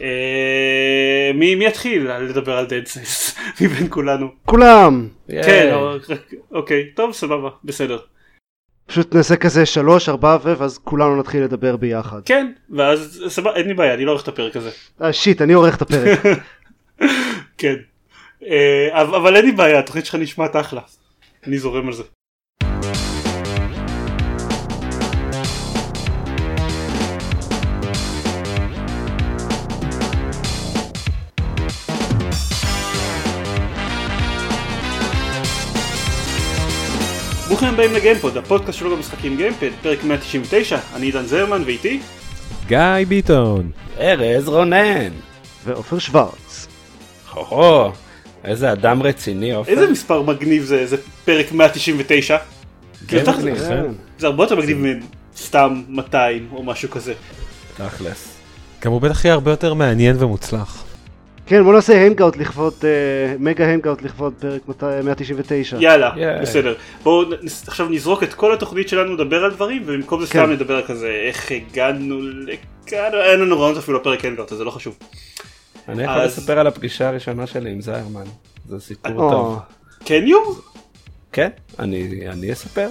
אה, מי מי יתחיל לדבר על Dead Cells מבין כולנו? כולם. כן, אוקיי, טוב סבבה, בסדר. פשוט נעשה כזה שלוש, ארבע ו... ואז כולנו נתחיל לדבר ביחד. כן, ואז סבבה, אין לי בעיה, אני לא עורך את הפרק הזה. אה, שיט, אני עורך את הפרק. כן. אה, אבל אבל אין לי בעיה, התוכנית שלך נשמעת אחלה. אני זורם על זה. ברוכים הבאים לגיימפוד, הפודקאסט שלו במשחקים גיימפוד, פרק 199, אני עידן זרמן ואיתי גיא ביטון. ארז רונן. ועופר שוורץ. הו איזה אדם רציני עופר. איזה מספר מגניב זה, זה פרק 199? יותר- מגניב, כן. זה הרבה יותר מגניב מסתם 200 או משהו כזה. תכלס. גם הוא בטח יהיה הרבה יותר מעניין ומוצלח. כן, בוא נעשה hangout לכבוד, אה, מגה הנגאוט לכבוד פרק 200 199. יאללה, יאי. בסדר. בואו נ- עכשיו נזרוק את כל התוכנית שלנו לדבר על דברים, ובמקום זה כן. סתם נדבר על כזה איך הגענו לכאן, אין לנו רעיונות אפילו לפרק הנגאוט, אז זה לא חשוב. אני יכול אז- לספר על הפגישה הראשונה שלי עם זיירמן. זה סיפור או, טוב. כן יו? כן, אני אני אספר.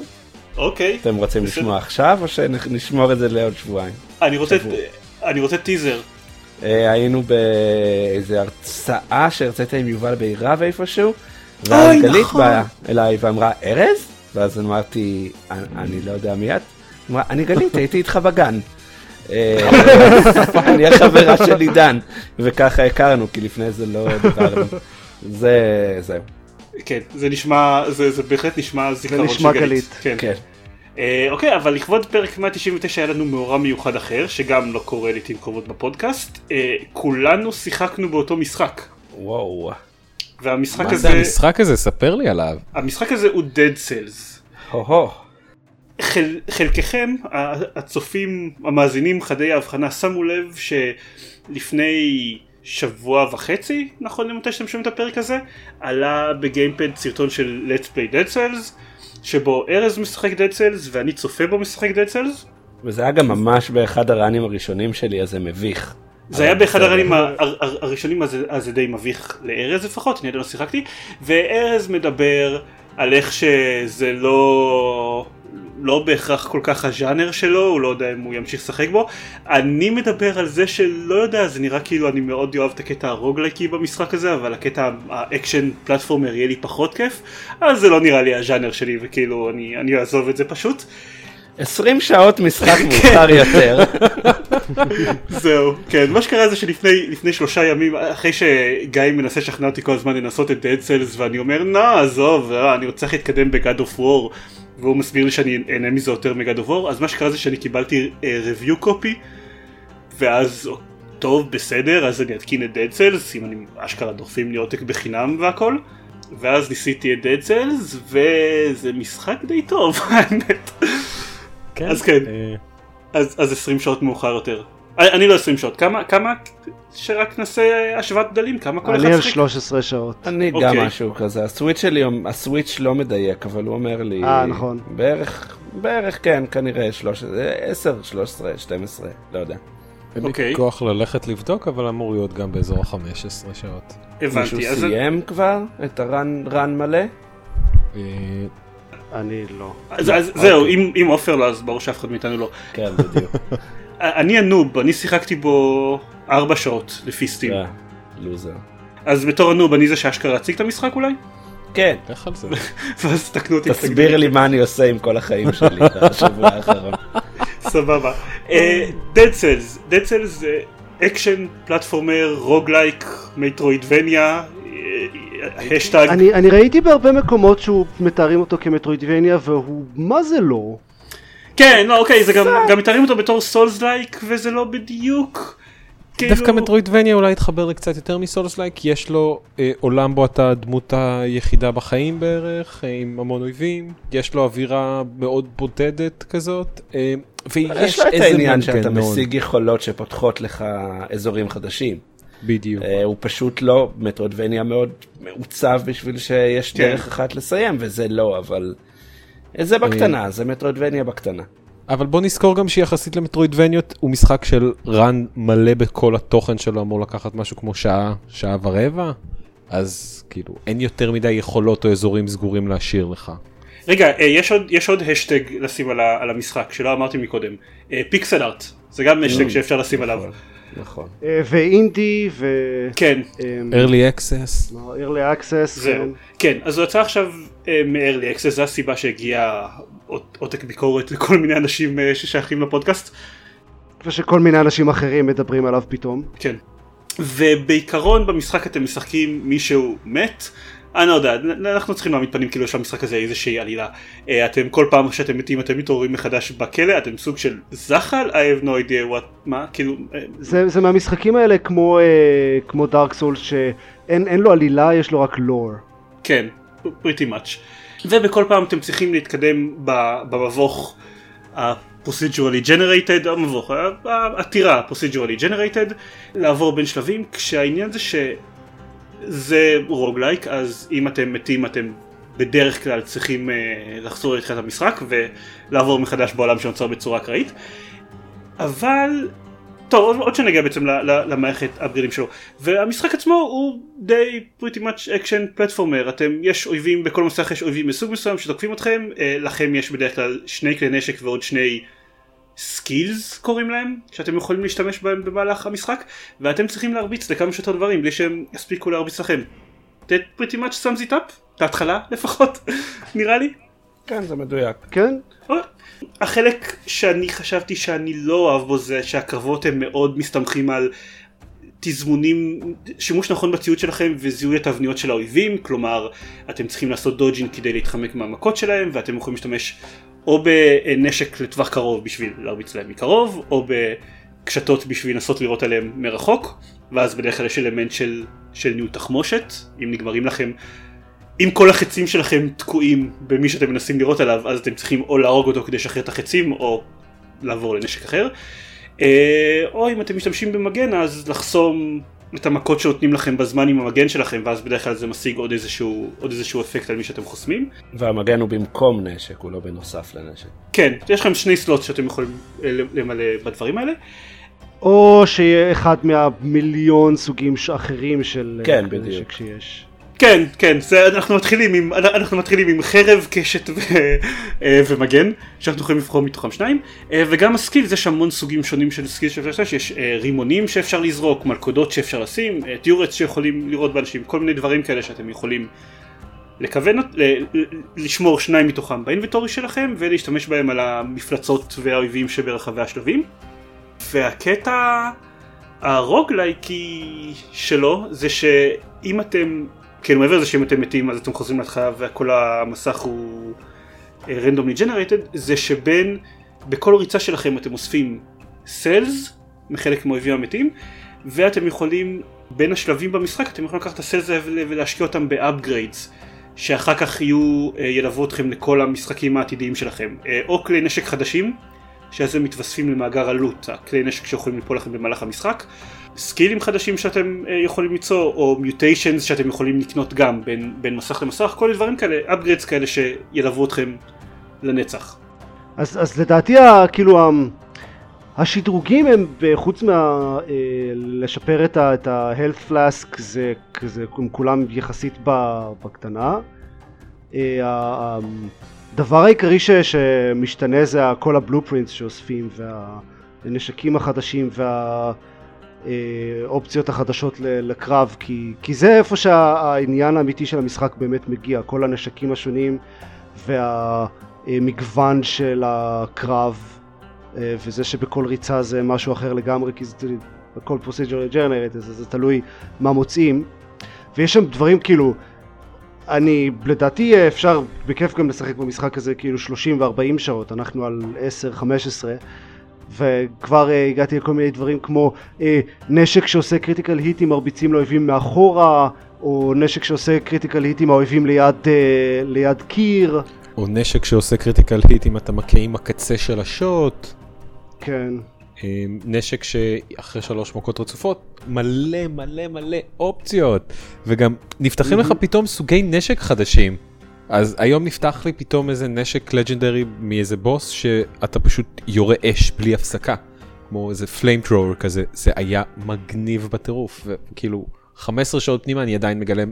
אוקיי. אתם רוצים בסדר. לשמוע עכשיו או שנשמור את זה לעוד שבועיים? אני רוצה, שבוע. אני רוצה טיזר. אה, היינו באיזה הרצאה שהרצית עם יובל בעירב איפשהו. ואז גלית נכון. באה אליי ואמרה ארז? ואז אמרתי "אני- אני לא יודע מי את. אמרה אני גלית הייתי איתך בגן. אה, אני החברה של עידן וככה הכרנו כי לפני זה לא דיברנו. זה זהו. כן, זה נשמע, זה זה בהחלט נשמע זיכרון של נשמע גלית. גלית. כן. אה, אוקיי, אבל לכבוד פרק 199 היה לנו מאורע מיוחד אחר, שגם לא קורה לעיתים קרובות בפודקאסט. אה, כולנו שיחקנו באותו משחק. וואו. והמשחק מה הזה, זה המשחק הזה? ספר לי עליו. המשחק הזה הוא Dead Cells. הו-הו. חל, חלקכם, הצופים, המאזינים חדי ההבחנה, שמו לב שלפני שבוע וחצי, נכון למתי שאתם שומעים את הפרק הזה, עלה בגיימפד סרטון של Let's Play Dead Cells, שבו ארז משחק Dead Cells ואני צופה בו משחק Dead Cells. וזה היה גם ממש באחד הראנים הראשונים שלי אז זה מביך. זה היה באחד בסדר. ה run ים ה- הר- הר- הראשונים אז זה די מביך לארז לפחות, אני עדיין לא שיחקתי, וארז מדבר על איך שזה לא... לא בהכרח כל כך הז'אנר שלו, הוא לא יודע אם הוא ימשיך לשחק בו. אני מדבר על זה שלא יודע, זה נראה כאילו אני מאוד אוהב את הקטע ה roguelike י במשחק הזה, אבל הקטע האקשן platformer יהיה לי פחות כיף, אז זה לא נראה לי הז'אנר שלי, וכאילו אני, אני אעזוב את זה פשוט. 20 שעות משחק. מאוחר יותר. זהו, כן, מה שקרה זה שלפני לפני שלושה ימים, אחרי שגיא מנסה לשכנע אותי כל הזמן לנסות את Dead Cells ואני אומר, נה, עזוב, אה, אני רוצה להתקדם ב-God of War והוא מסביר לי שאני אהנה מזה יותר מ-God of War, אז מה שקרה זה שאני קיבלתי אה, review copy ואז, טוב, בסדר, אז אני אתקין את Dead Cells, אם אני אשכרה דוחפים לי עותק בחינם והכל ואז ניסיתי את Dead Cells וזה משחק די טוב, האמת. אז כן. אה, אז, אז 20 שעות מאוחר יותר. אני, אני לא 20 שעות, כמה, כמה, שרק נעשה השוואת גדלים, כמה כל אני אחד על שיחק? 13 שעות. אני גם אוקיי. משהו כזה. הסוויץ' שלי, הסוויץ' לא מדייק, אבל הוא אומר לי... אה, נכון. בערך, בערך כן, כנראה 13, 10, 13, 12, לא יודע. אין לי אוקיי. כוח ללכת לבדוק, אבל אמור להיות גם באזור ה-15 שעות. מישהו הבנתי, אז סיים כבר את הרן רן מלא? אה, אני לא. אז, אז זהו, אם, אם עופר לא, אז ברור שאף אחד מאיתנו לא. כן, בדיוק. אני ה noob, אני שיחקתי בו 4 שעות לפי Steam. אה, לוזר. אז בתור ה noob, אני זה שאשכרה אציג את המשחק אולי? כן, לך על זה. ואז תקנו אותי. תסביר לי מה אני עושה עם כל החיים שלי בשבוע האחרון. סבבה. אה, Dead Cells, Dead Cells זה אקשן, platformer, roguelike, Metroidvania, השטג. אני, אני ראיתי בהרבה מקומות שהוא מתארים אותו כ Metroidvania והוא מה זה לא. כן, לא, אוקיי, זה גם, גם מתארים אותו בתור Souls-like, וזה לא בדיוק. כאילו- דווקא Metroidvania אולי יתחבר לי קצת יותר מ Souls-like, יש לו אה, עולם בו אתה הדמות היחידה בחיים בערך, אה, עם המון אויבים, יש לו אווירה מאוד בודדת כזאת, אה, ויש יש לו את איזה העניין שאתה מנגנון. משיג יכולות שפותחות לך אזורים חדשים. בדיוק. אה, הוא פשוט לא מטרודבניה מאוד מעוצב בשביל שיש כן. דרך אחת לסיים וזה לא אבל זה בקטנה זה מטרודבניה בקטנה. אבל בוא נזכור גם שיחסית למטרואידבניות הוא משחק של רן מלא בכל התוכן שלו אמור לקחת משהו כמו שעה, שעה ורבע, אז כאילו אין יותר מדי יכולות או אזורים סגורים להשאיר לך. רגע, אה, יש עוד, יש עוד השטג לשים על, ה, על המשחק שלא אמרתי מקודם. פיקסל ארט, זה גם השטג Mm, שאפשר לשים עליו. נכון. אה, ואינדי ו... כן, אמ, early access. מה, early access, זהו. כן. כן, אז הוא יצא עכשיו אה, מ-early access, זו הסיבה שהגיע עות- עותק ביקורת לכל מיני אנשים אה, ששייכים לפודקאסט. ושכל מיני אנשים אחרים מדברים עליו פתאום. כן. ובעיקרון במשחק אתם משחקים מישהו מת. אני לא יודע, אנחנו צריכים להעמיד פנים כאילו יש למשחק הזה איזושהי עלילה. אה, אתם כל פעם שאתם מתים אתם מתעוררים מחדש בכלא, אתם סוג של זחל, I have no idea what, מה, כאילו, אה, זה, זה מהמשחקים האלה כמו, אה, כמו דארק סול שאין אין לו עלילה, יש לו רק לור. כן, pretty much. ובכל פעם אתם צריכים להתקדם במבוך ה-procedurally generated, המבוך, העתירה ה-procedurally generated, לעבור בין שלבים, כשהעניין זה שזה רוגלייק, אז אם אתם מתים אתם בדרך כלל צריכים אה, לחזור לתחילת המשחק ולעבור מחדש בעולם שנוצר בצורה אקראית. אבל טוב, עוד- שנגיע בעצם למערכת ה upgrade ים שלו. והמשחק עצמו הוא די pretty much אקשן platformer. אתם, יש אויבים, בכל מסך יש אויבים מסוג מסוים שתוקפים אתכם, אה, לכם יש בדרך כלל שני כלי נשק ועוד שני skills קוראים להם, שאתם יכולים להשתמש בהם במהלך המשחק, ואתם צריכים להרביץ לכמה שיותר דברים, בלי שהם יספיקו להרביץ לכם. That pretty much sums it up, את ההתחלה לפחות, נראה לי. כן, זה מדויק. כן? החלק שאני חשבתי שאני לא אוהב בו זה שהקרבות הם מאוד מסתמכים על תזמונים, שימוש נכון בציוד שלכם וזיהוי התבניות של האויבים, כלומר אתם צריכים לעשות דודג'ין כדי להתחמק מהמכות שלהם ואתם יכולים להשתמש או בנשק לטווח קרוב בשביל להרביץ להם מקרוב, או בקשתות בשביל לנסות לראות עליהם מרחוק, ואז בדרך כלל יש אלמנט של, של ניהול תחמושת, אם נגמרים לכם אם כל החצים שלכם תקועים במי שאתם מנסים לראות עליו, אז אתם צריכים או להרוג אותו כדי לשחרר את החצים, או לעבור לנשק אחר. אה, או אם אתם משתמשים במגן, אז לחסום את המכות שנותנים לכם בזמן עם המגן שלכם, ואז בדרך כלל זה משיג עוד איזשהו, עוד איזשהו אפקט על מי שאתם חוסמים. והמגן הוא במקום נשק, הוא לא בנוסף לנשק. כן, יש לכם שני סלוט שאתם יכולים אה, למלא בדברים האלה. או שיהיה אחד מהמיליון סוגים אחרים של אה, כן, כלי בדיוק. נשק שיש. כן, כן, זה, אנחנו מתחילים עם, אנחנו מתחילים עם חרב, קשת ו, אה, ומגן, שאנחנו יכולים לבחור מתוכם שניים, אה, וגם ה skill, יש המון סוגים שונים של skill שאפשר לעשות, יש אה, רימונים שאפשר לזרוק, מלכודות שאפשר לשים, turrets שיכולים לירות באנשים, כל מיני דברים כאלה שאתם יכולים לכוון, לשמור שניים מתוכם באינבטורי שלכם, ולהשתמש בהם על המפלצות והאויבים שברחבי השלבים. והקטע הרוגלייקי שלו זה שאם אתם, כן מעבר לזה שאם אתם מתים אז אתם חוזרים להתחלה וכל המסך הוא רנדומלי ג'נרטד, זה שבין, בכל ריצה שלכם אתם אוספים סלס מחלק מהאויבים המתים, ואתם יכולים, בין השלבים במשחק אתם יכולים לקחת את הסלס האלה ולהשקיע אותם ב upgrades. שאחר כך יהיו, אה, ילוו אתכם לכל המשחקים העתידיים שלכם. אה, או כלי נשק חדשים, שאז הם מתווספים למאגר ה loot, הכלי נשק שיכולים ליפול לכם במהלך המשחק. סקילים חדשים שאתם אה, יכולים ליצור, או mutations שאתם יכולים לקנות גם בין, בין מסך למסך, כל מיני דברים כאלה, upgrades כאלה שילוו אתכם לנצח. אז, אז לדעתי כאילו השדרוגים הם חוץ מה אה, לשפר את ה-health flask זה כזה הם כולם יחסית בקטנה. אה, הדבר העיקרי ש, שמשתנה זה כל הבלופרינטס שאוספים והנשקים החדשים והאופציות החדשות ל- לקרב כי, כי זה איפה שהעניין האמיתי של המשחק באמת מגיע כל הנשקים השונים וה... מגוון של הקרב אה, וזה שבכל ריצה זה משהו אחר לגמרי כי זה הכל procedural generated אז זה תלוי מה מוצאים. ויש שם דברים כאילו אני לדעתי אה, אפשר בכיף גם לשחק במשחק הזה כאילו 30 ו-40 שעות אנחנו על 10-15 וכבר אה, הגעתי לכל מיני דברים כמו אה, נשק שעושה critical hit אם מרביצים לאויבים מאחורה או נשק שעושה critical hit אם האויבים ליד, אה, ליד קיר. או נשק שעושה critical hit אם אתה מכה עם הקצה של השוט. כן. אה, נשק שאחרי שלוש מכות רצופות מלא מלא מלא אופציות. וגם נפתחים לך פתאום סוגי נשק חדשים אז היום נפתח לי פתאום איזה נשק legendary מאיזה בוס שאתה פשוט יורה אש בלי הפסקה. כמו איזה פליים טרור כזה, זה היה מגניב בטירוף, וכאילו 15 שעות פנימה אני עדיין מגלה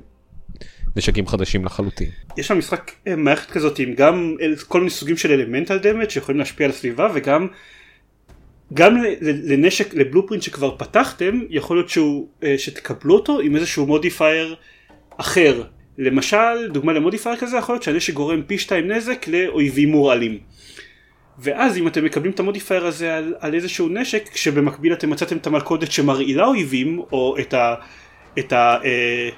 נשקים חדשים לחלוטין. יש שם משחק אה, מערכת כזאת עם גם כל מיני סוגים של elemental damage שיכולים להשפיע על הסביבה וגם גם לנשק ל blueprint שכבר פתחתם יכול להיות שהוא, אה, שתקבלו אותו עם איזשהו modifier אחר למשל דוגמה ל modifier כזה יכול להיות שהנשק גורם פי שתיים נזק לאויבים מורעלים. ואז אם אתם מקבלים את ה modifier הזה על, על איזשהו נשק כשבמקביל אתם מצאתם את המלכודת שמרעילה אויבים או את ה... את ה אה,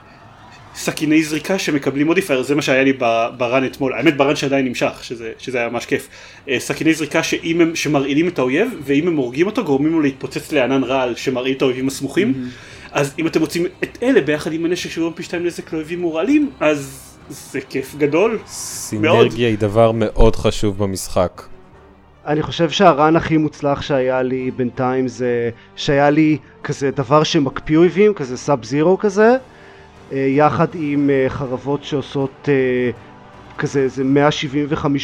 סכיני זריקה שמקבלים מודיפייר זה מה שהיה לי ברן אתמול. האמת ברן שעדיין נמשך שזה, שזה היה ממש כיף. אה, סכיני זריקה הם שמרעילים את האויב ואם הם הורגים אותו גורמים לו להתפוצץ לענן רעל שמרעיל את האויבים הסמוכים. mm-hmm. אז אם אתם רוצים את אלה ביחד עם הנשק שגורם פי שתיים נזק לאויבים מורעלים אז זה כיף גדול סינרגיה מאוד. היא דבר מאוד חשוב במשחק אני חושב שהרן הכי מוצלח שהיה לי בינתיים זה שהיה לי כזה דבר שמקפיא אויבים כזה סאב זירו כזה אה, יחד עם אה, חרבות שעושות אה, כזה איזה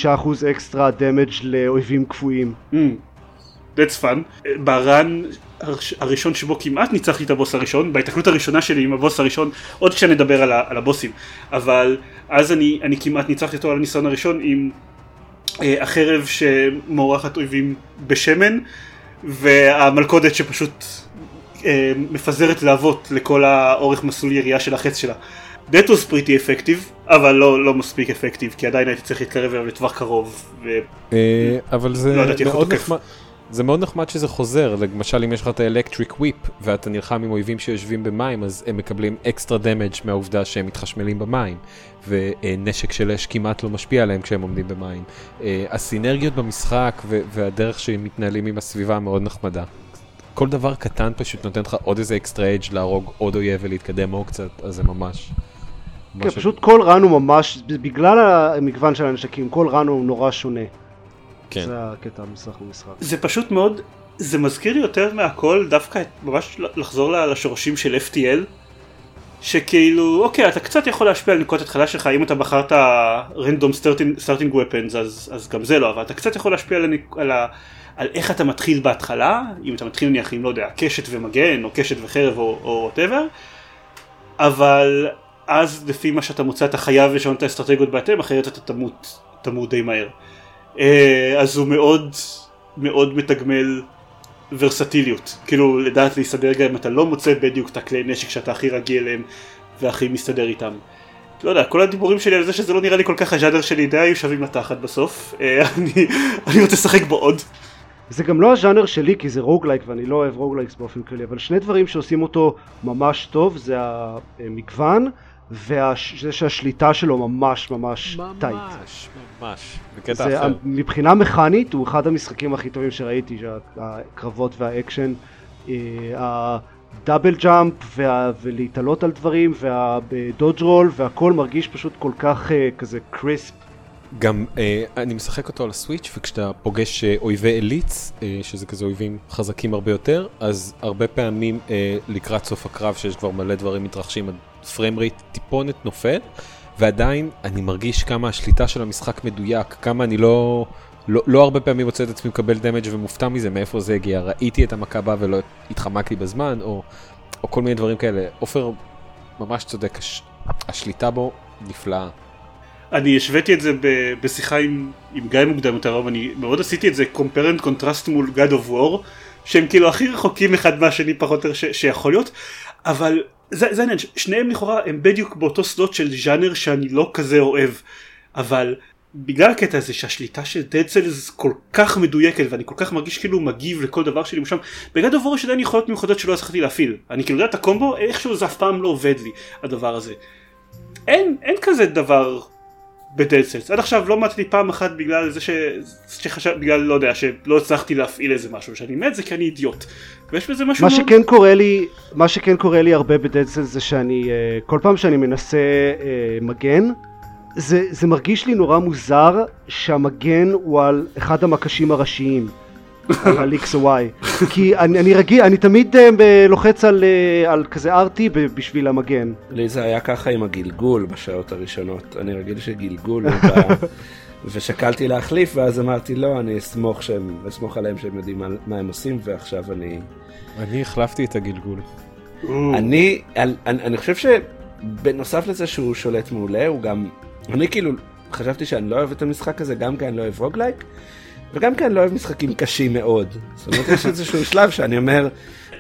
175% אקסטרה דמג' לאויבים קפואים. Mm, that's fun. ברן הראשון שבו כמעט ניצחתי את הבוס הראשון, בהתקלות הראשונה שלי עם הבוס הראשון, עוד כשנדבר על, על הבוסים, אבל אז אני, אני כמעט ניצחתי אותו על הניסיון הראשון עם אה, החרב שמורחת אויבים בשמן, והמלכודת שפשוט אה, מפזרת להבות לכל האורך מסלול ירייה של החץ שלה. That was pretty effective, אבל לא, לא מספיק אפקטיב, כי עדיין הייתי צריך להתקרב אליו לטווח קרוב. ו... אה, אבל זה לא מאוד נחמד. זה מאוד נחמד שזה חוזר, למשל אם יש לך את האלקטריק וויפ ואתה נלחם עם אויבים שיושבים במים אז הם מקבלים אקסטרה דמג' מהעובדה שהם מתחשמלים במים ונשק של אש כמעט לא משפיע עליהם כשהם עומדים במים. אה, הסינרגיות במשחק והדרך שהם מתנהלים עם הסביבה מאוד נחמדה. כל דבר קטן פשוט נותן לך עוד איזה אקסטרה אג' להרוג עוד אויב ולהתקדם עוד קצת, אז זה ממש... כן, פשוט כל רן הוא ממש, בגלל המגוון של הנשקים, כל רן הוא נורא שונה. כן. זה הקטע המשחק במשחק. זה פשוט מאוד, זה מזכיר לי יותר מהכל דווקא ממש לחזור לשורשים של FTL. שכאילו אוקיי אתה קצת יכול להשפיע על נקודת התחלה שלך אם אתה בחרת random starting weapons אז, אז גם זה לא אבל אתה קצת יכול להשפיע על, על, ה, על איך אתה מתחיל בהתחלה אם אתה מתחיל נניח עם לא יודע קשת ומגן או קשת וחרב או whatever אבל אז לפי מה שאתה מוצא אתה חייב לשנות את האסטרטגיות בהתאם אחרת אתה תמות תמות די מהר אז הוא מאוד מאוד מתגמל ורסטיליות, כאילו לדעת להסתדר גם אם אתה לא מוצא בדיוק את הכלי נשק שאתה הכי רגיל אליהם והכי מסתדר איתם. לא יודע, כל הדיבורים שלי על זה שזה לא נראה לי כל כך הז'אנר שלי די היו שווים לתחת בסוף, אה, אני, אני רוצה לשחק בו עוד. זה גם לא הז'אנר שלי כי זה roguelike ואני לא אוהב roguelikes באופן כללי, אבל שני דברים שעושים אותו ממש טוב זה המגוון וזה שהשליטה שלו ממש ממש tight. ממש, ממש, בקטע אחר. מבחינה מכנית הוא אחד המשחקים הכי טובים שראיתי, הקרבות והאקשן. ה double jump ולהיתלות על דברים וה dodge roll והכל מרגיש פשוט כל כך אה, כזה crisp. גם אה, אני משחק אותו על ה Switch וכשאתה פוגש אה, אויבי elite, אה, שזה כזה אויבים חזקים הרבה יותר, אז הרבה פעמים אה, לקראת סוף הקרב שיש כבר מלא דברים מתרחשים, ה frame rate טיפונת נופל, ועדיין אני מרגיש כמה השליטה של המשחק מדויק, כמה אני לא, לא, לא הרבה פעמים מוצא את עצמי מקבל damage ומופתע מזה מאיפה זה הגיע, ראיתי את המכה הבאה ולא התחמקתי בזמן, או, או כל מיני דברים כאלה. עופר ממש צודק, הש, השליטה בו נפלאה. אני השוויתי את זה בשיחה עם, עם גיא מוקדם יותר, אבל אני מאוד עשיתי את זה compare and contrast מול God of War, שהם כאילו הכי רחוקים אחד מהשני פחות או יותר שיכול להיות, אבל זה, זה העניין, שניהם לכאורה הם בדיוק באותו סלוט של ז'אנר שאני לא כזה אוהב, אבל בגלל הקטע הזה שהשליטה של Dead Cells כל כך מדויקת ואני כל כך מרגיש כאילו מגיב לכל דבר שלי משם בגלל דבר יש עדיין יכולות מיוחדות שלא הצלחתי להפעיל. אני כאילו יודע את הקומבו איכשהו זה אף פעם לא עובד לי הדבר הזה. אין אין כזה דבר בדד סלס עד עכשיו לא מצאתי פעם אחת בגלל זה ש... שחשב בגלל לא יודע שלא הצלחתי להפעיל איזה משהו. שאני מת זה כי אני אידיוט. ויש בזה משהו מה מאוד... שכן קורה לי מה שכן קורה לי הרבה בדד סלס זה שאני אה, כל פעם שאני מנסה אה, מגן זה, זה מרגיש לי נורא מוזר שהמגן הוא על אחד המקשים הראשיים על, X או Y. כי אני, אני רגיל, אני תמיד אה, לוחץ על, אה, על כזה RT ב- בשביל המגן. לי זה היה ככה עם הגלגול בשעות הראשונות. אני רגיל שגלגול הוא ב... ושקלתי להחליף ואז אמרתי לא אני אסמוך שהם אסמוך עליהם שהם יודעים מה, מה הם עושים ועכשיו אני אני החלפתי את הגלגול. אני, אני אני חושב שבנוסף לזה שהוא שולט מעולה הוא גם אני כאילו חשבתי שאני לא אוהב את המשחק הזה גם כי אני לא אוהב רוגלייק וגם אני לא אוהב משחקים קשים מאוד. זאת אומרת יש איזשהו שלב שאני אומר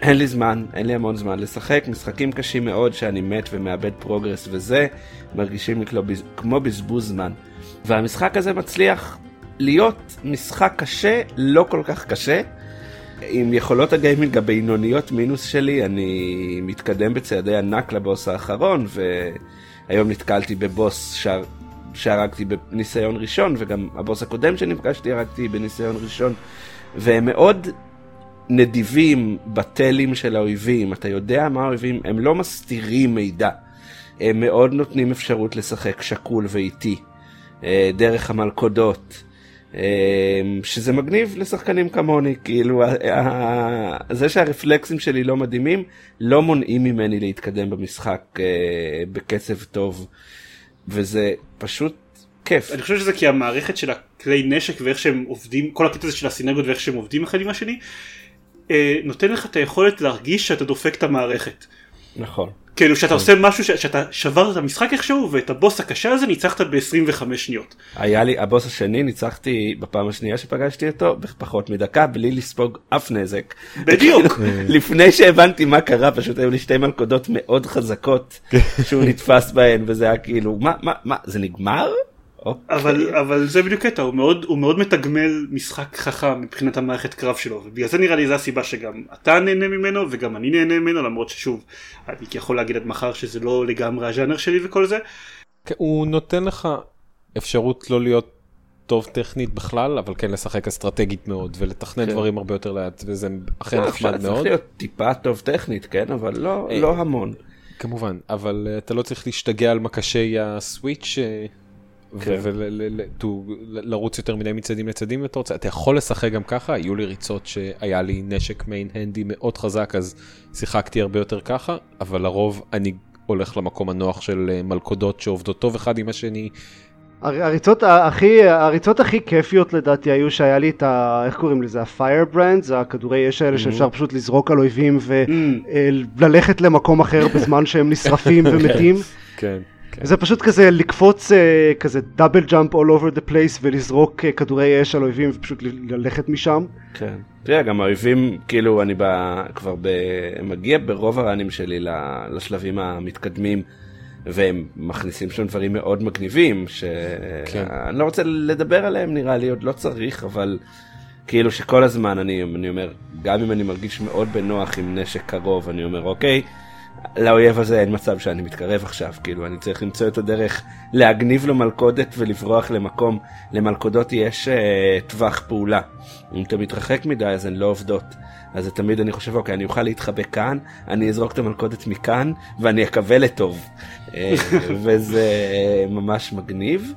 אין לי זמן אין לי המון זמן לשחק משחקים קשים מאוד שאני מת ומאבד progress וזה מרגישים לי כמו בזבוז זמן. והמשחק הזה מצליח להיות משחק קשה, לא כל כך קשה. עם יכולות הגיימינג הבינוניות מינוס שלי, אני מתקדם בצעדי ענק לבוס האחרון, והיום נתקלתי בבוס ש... שהרגתי בניסיון ראשון, וגם הבוס הקודם שנפגשתי הרגתי בניסיון ראשון, והם מאוד נדיבים בטלים של האויבים, אתה יודע מה האויבים, הם לא מסתירים מידע, הם מאוד נותנים אפשרות לשחק שקול ואיטי. אה, דרך המלכודות. אה, שזה מגניב לשחקנים כמוני, כאילו זה שהרפלקסים שלי לא מדהימים, לא מונעים ממני להתקדם במשחק אה, בקצב טוב, וזה פשוט כיף. אני חושב שזה כי המערכת של הכלי נשק ואיך שהם עובדים, כל הקטע הזה של הסינרגיות ואיך שהם עובדים אחד עם השני, נותן לך את היכולת להרגיש שאתה דופק את המערכת. נכון. כאילו שאתה עושה משהו ש... שאתה שברת את המשחק איכשהו ואת הבוס הקשה הזה ניצחת ב-25 שניות. היה לי הבוס השני ניצחתי בפעם השנייה שפגשתי אותו בפחות מדקה בלי לספוג אף נזק. בדיוק. לפני שהבנתי מה קרה פשוט היו לי שתי מלכודות מאוד חזקות שהוא נתפס בהן וזה היה כאילו מה מה מה זה נגמר? אוקיי. אבל אבל זה בדיוק קטע הוא מאוד הוא מאוד מתגמל משחק חכם מבחינת המערכת קרב שלו ובגלל זה נראה לי זה הסיבה שגם אתה נהנה ממנו וגם אני נהנה ממנו למרות ששוב אני יכול להגיד עד מחר שזה לא לגמרי הז'אנר שלי וכל זה. כן, הוא נותן לך אפשרות לא להיות טוב טכנית בכלל אבל כן לשחק אסטרטגית מאוד ולתכנן כן. דברים הרבה יותר לאט וזה אכן נחמד מאוד. צריך להיות טיפה טוב טכנית כן אבל לא אה, לא המון. כמובן אבל אה, אתה לא צריך להשתגע על מקשי הסוויץ' אה. ולרוץ יותר מדי מצדים לצדים אם אתה רוצה, אתה יכול לשחק גם ככה, היו לי ריצות שהיה לי נשק מיין הנדי מאוד חזק אז שיחקתי הרבה יותר ככה, אבל לרוב אני הולך למקום הנוח של אה, מלכודות שעובדות טוב אחד עם השני. הריצות הכי, הריצות הכי כיפיות לדעתי היו שהיה לי את ה... איך קוראים לזה? ה-firebrand, זה הכדורי אש האלה mm-hmm. שאפשר פשוט לזרוק על אויבים וללכת mm. אה, למקום אחר בזמן שהם נשרפים ומתים. כן. כן. זה פשוט כזה לקפוץ uh, כזה דאבל ג'אמפ all over the place ולזרוק uh, כדורי אש על אויבים ופשוט ללכת משם. כן. תראה גם האויבים כאילו אני בא, כבר ב, מגיע ברוב הראנים שלי לשלבים המתקדמים. והם מכניסים שם דברים מאוד מגניבים שאני כן. לא רוצה לדבר עליהם נראה לי עוד לא צריך אבל כאילו שכל הזמן אני, אני אומר גם אם אני מרגיש מאוד בנוח עם נשק קרוב אני אומר אוקיי לאויב הזה אין מצב שאני מתקרב עכשיו, כאילו אני צריך למצוא את הדרך להגניב לו מלכודת ולברוח למקום, למלכודות יש uh, טווח פעולה. אם אתה מתרחק מדי אז הן לא עובדות. אז תמיד אני חושב אוקיי אני אוכל להתחבא כאן, אני אזרוק את המלכודת מכאן ואני אקווה לטוב. אה, וזה uh, ממש מגניב.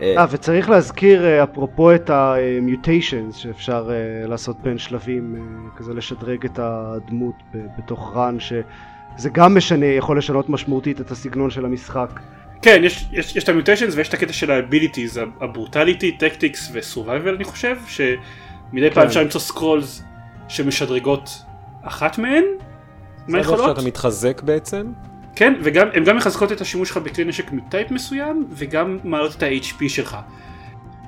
אה, וצריך להזכיר אפרופו את ה-mutations שאפשר לעשות בין שלבים, כזה לשדרג את הדמות בתוך run, זה גם משנה, יכול לשנות משמעותית את הסגנון של המשחק. כן, יש, יש, יש את ה mutations ויש את הקטע של ה abilities, ה brutality, tactics ו survival אני חושב, שמדי כן. פעם אפשר למצוא scrolls שמשדרגות אחת מהן, מהיכולות. זה שאתה מתחזק בעצם? כן, והן גם מחזקות את השימוש שלך בכלי נשק מ type מסוים, וגם מעלות את ה-HP שלך.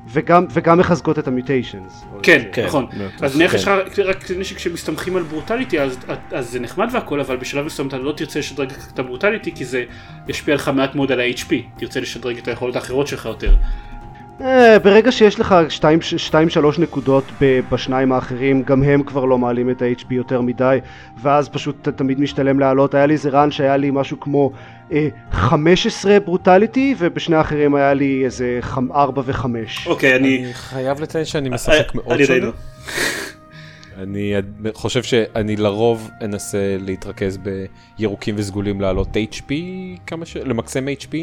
וגם, וגם מחזקות את המיוטיישנס. כן, כן, נכון. אז יש לך רק נשק שמסתמכים על ברוטליטי, אז, אז זה נחמד והכל, אבל בשלב מסוים אתה לא תרצה לשדרג את הברוטליטי, כי זה ישפיע לך מעט מאוד על ה-HP. תרצה לשדרג את היכולות האחרות שלך יותר. אה, ברגע שיש לך 2-3 נקודות בשניים האחרים, גם הם כבר לא מעלים את ה-HP יותר מדי, ואז פשוט תמיד משתלם לעלות. היה לי איזה רן שהיה לי משהו כמו 15 אה, ברוטליטי, ובשני האחרים היה לי איזה 4 ו-5. אוקיי, אני... אני חייב לציין שאני משחק מאוד שונה. אני חושב שאני לרוב אנסה להתרכז בירוקים וסגולים לעלות HP כמה ש... למקסם HP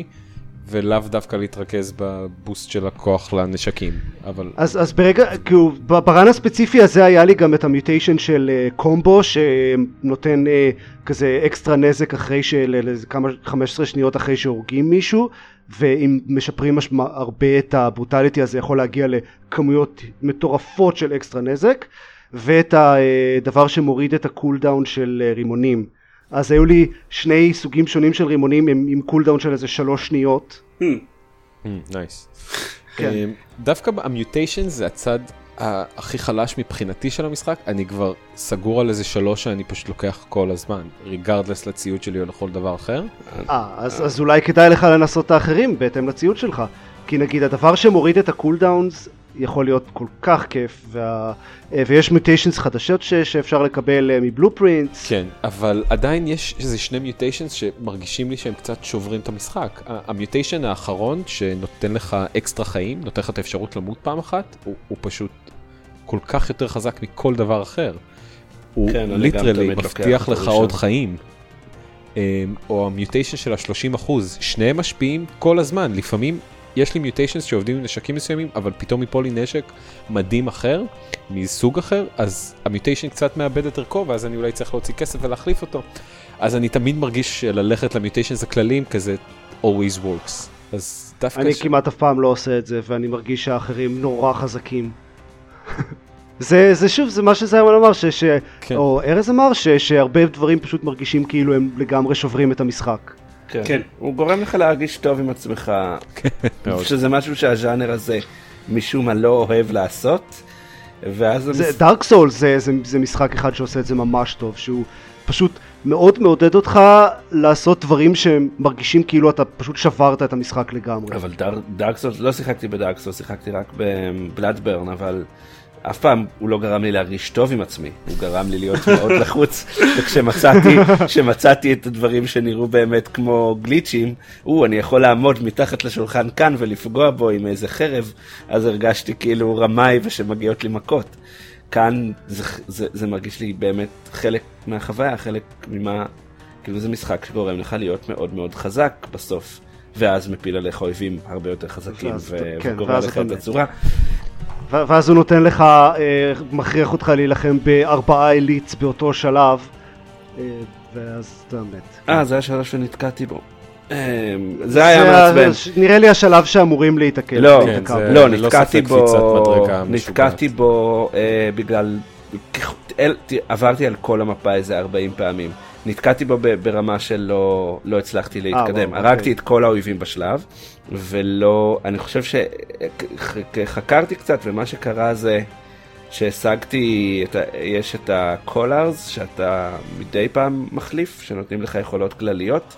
ולאו דווקא להתרכז בבוסט של הכוח לנשקים, אבל... אז, אז ברגע, כאילו, ברן הספציפי הזה היה לי גם את המיוטיישן של uh, קומבו שנותן uh, כזה אקסטרה נזק אחרי של כמה 15 שניות אחרי שהורגים מישהו ואם משפרים משמע, הרבה את ה brutality הזה יכול להגיע לכמויות מטורפות של אקסטרה נזק ואת הדבר שמוריד את ה cooldown של אה, רימונים אז היו לי שני סוגים שונים של רימונים עם, עם cooldown של איזה שלוש שניות. nice. כן. אה, דווקא ה mutation זה הצד הכי חלש מבחינתי של המשחק, אני כבר סגור על איזה שלוש שאני פשוט לוקח כל הזמן, regardless לציוד שלי או לכל דבר אחר. אה, אז, אז אולי כדאי לך לנסות את האחרים בהתאם לציוד שלך. כי נגיד הדבר שמוריד את ה cooldowns יכול להיות כל כך כיף, וה... אה, ויש mutations חדשות ש... שאפשר לקבל אה, מ blueprints. כן, אבל עדיין יש איזה שני mutations שמרגישים לי שהם קצת שוברים את המשחק. ה mutation האחרון שנותן לך אקסטרה חיים, נותן לך את האפשרות למות פעם אחת, הוא, הוא פשוט כל כך יותר חזק מכל דבר אחר. הוא כן, ליטרלי מבטיח לך עוד חיים. אמ, או המיוטיישן של ה-30 אחוז, שניהם משפיעים כל הזמן, לפעמים יש לי מיוטיישנס שעובדים עם נשקים מסוימים, אבל פתאום יפול לי נשק מדהים אחר, מסוג אחר, אז המיוטיישן קצת מאבד את ערכו, ואז אני אולי צריך להוציא כסף ולהחליף אותו. אז אני תמיד מרגיש ללכת למיוטיישנס הכלליים כזה always works. אז דווקא... אני ש... כמעט אף פעם לא עושה את זה, ואני מרגיש שהאחרים נורא חזקים. זה, זה שוב, זה מה שזיימן אמר, ש, ש, כן. או ארז אמר, ש, שהרבה דברים פשוט מרגישים כאילו הם לגמרי שוברים את המשחק. כן. כן. הוא גורם לך להרגיש טוב עם עצמך, כן, שזה משהו שהז'אנר הזה משום מה לא אוהב לעשות. ואז זה המש... דארק סול זה, זה, זה משחק אחד שעושה את זה ממש טוב, שהוא פשוט מאוד מעודד אותך לעשות דברים שמרגישים כאילו אתה פשוט שברת את המשחק לגמרי. אבל דארק סול, לא שיחקתי בדארק סול, שיחקתי רק בבלאדברן, אבל אף פעם הוא לא גרם לי להרגיש טוב עם עצמי, הוא גרם לי להיות מאוד לחוץ, וכשמצאתי את הדברים שנראו באמת כמו גליצ'ים, הוא, אני יכול לעמוד מתחת לשולחן כאן ולפגוע בו עם איזה חרב, אז הרגשתי כאילו רמאי ושמגיעות לי מכות. כאן זה, זה, זה מרגיש לי באמת חלק מהחוויה, חלק ממה, כאילו זה משחק שגורם לך להיות מאוד מאוד חזק בסוף. ואז מפיל עליך אויבים הרבה יותר חזקים כן, וגורם לך את הצורה. ואז הוא נותן לך, אה, מכריח אותך להילחם בארבעה אליטס באותו שלב, אה, ואז אתה מת. אה, זה השלב שנתקעתי בו. אה, זה היה מעצבן. נראה לי השלב שאמורים להתקל. לא, לא, נתקעתי בו, נתקעתי בו בגלל, עברתי על כל המפה איזה 40 פעמים. נתקעתי בו ברמה שלא לא הצלחתי להתקדם. הרגתי אוקיי. את כל האויבים בשלב, ולא, אני חושב שחקרתי קצת, ומה שקרה זה שהשגתי, את ה, יש את ה collars שאתה מדי פעם מחליף, שנותנים לך יכולות כלליות.